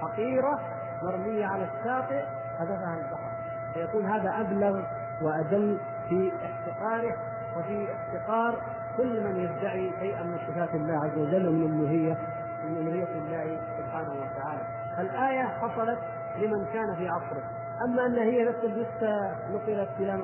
حقيرة مرمية على الشاطئ هدفها البحر. فيكون هذا أبلغ وأدل في احتقاره وفي احتقار كل من يدعي شيئا من صفات الله عز وجل ومن الألوهية من ألوهية الله سبحانه وتعالى. فالآية حصلت لمن كان في عصره. أما أن هي الجثه نقلت إلى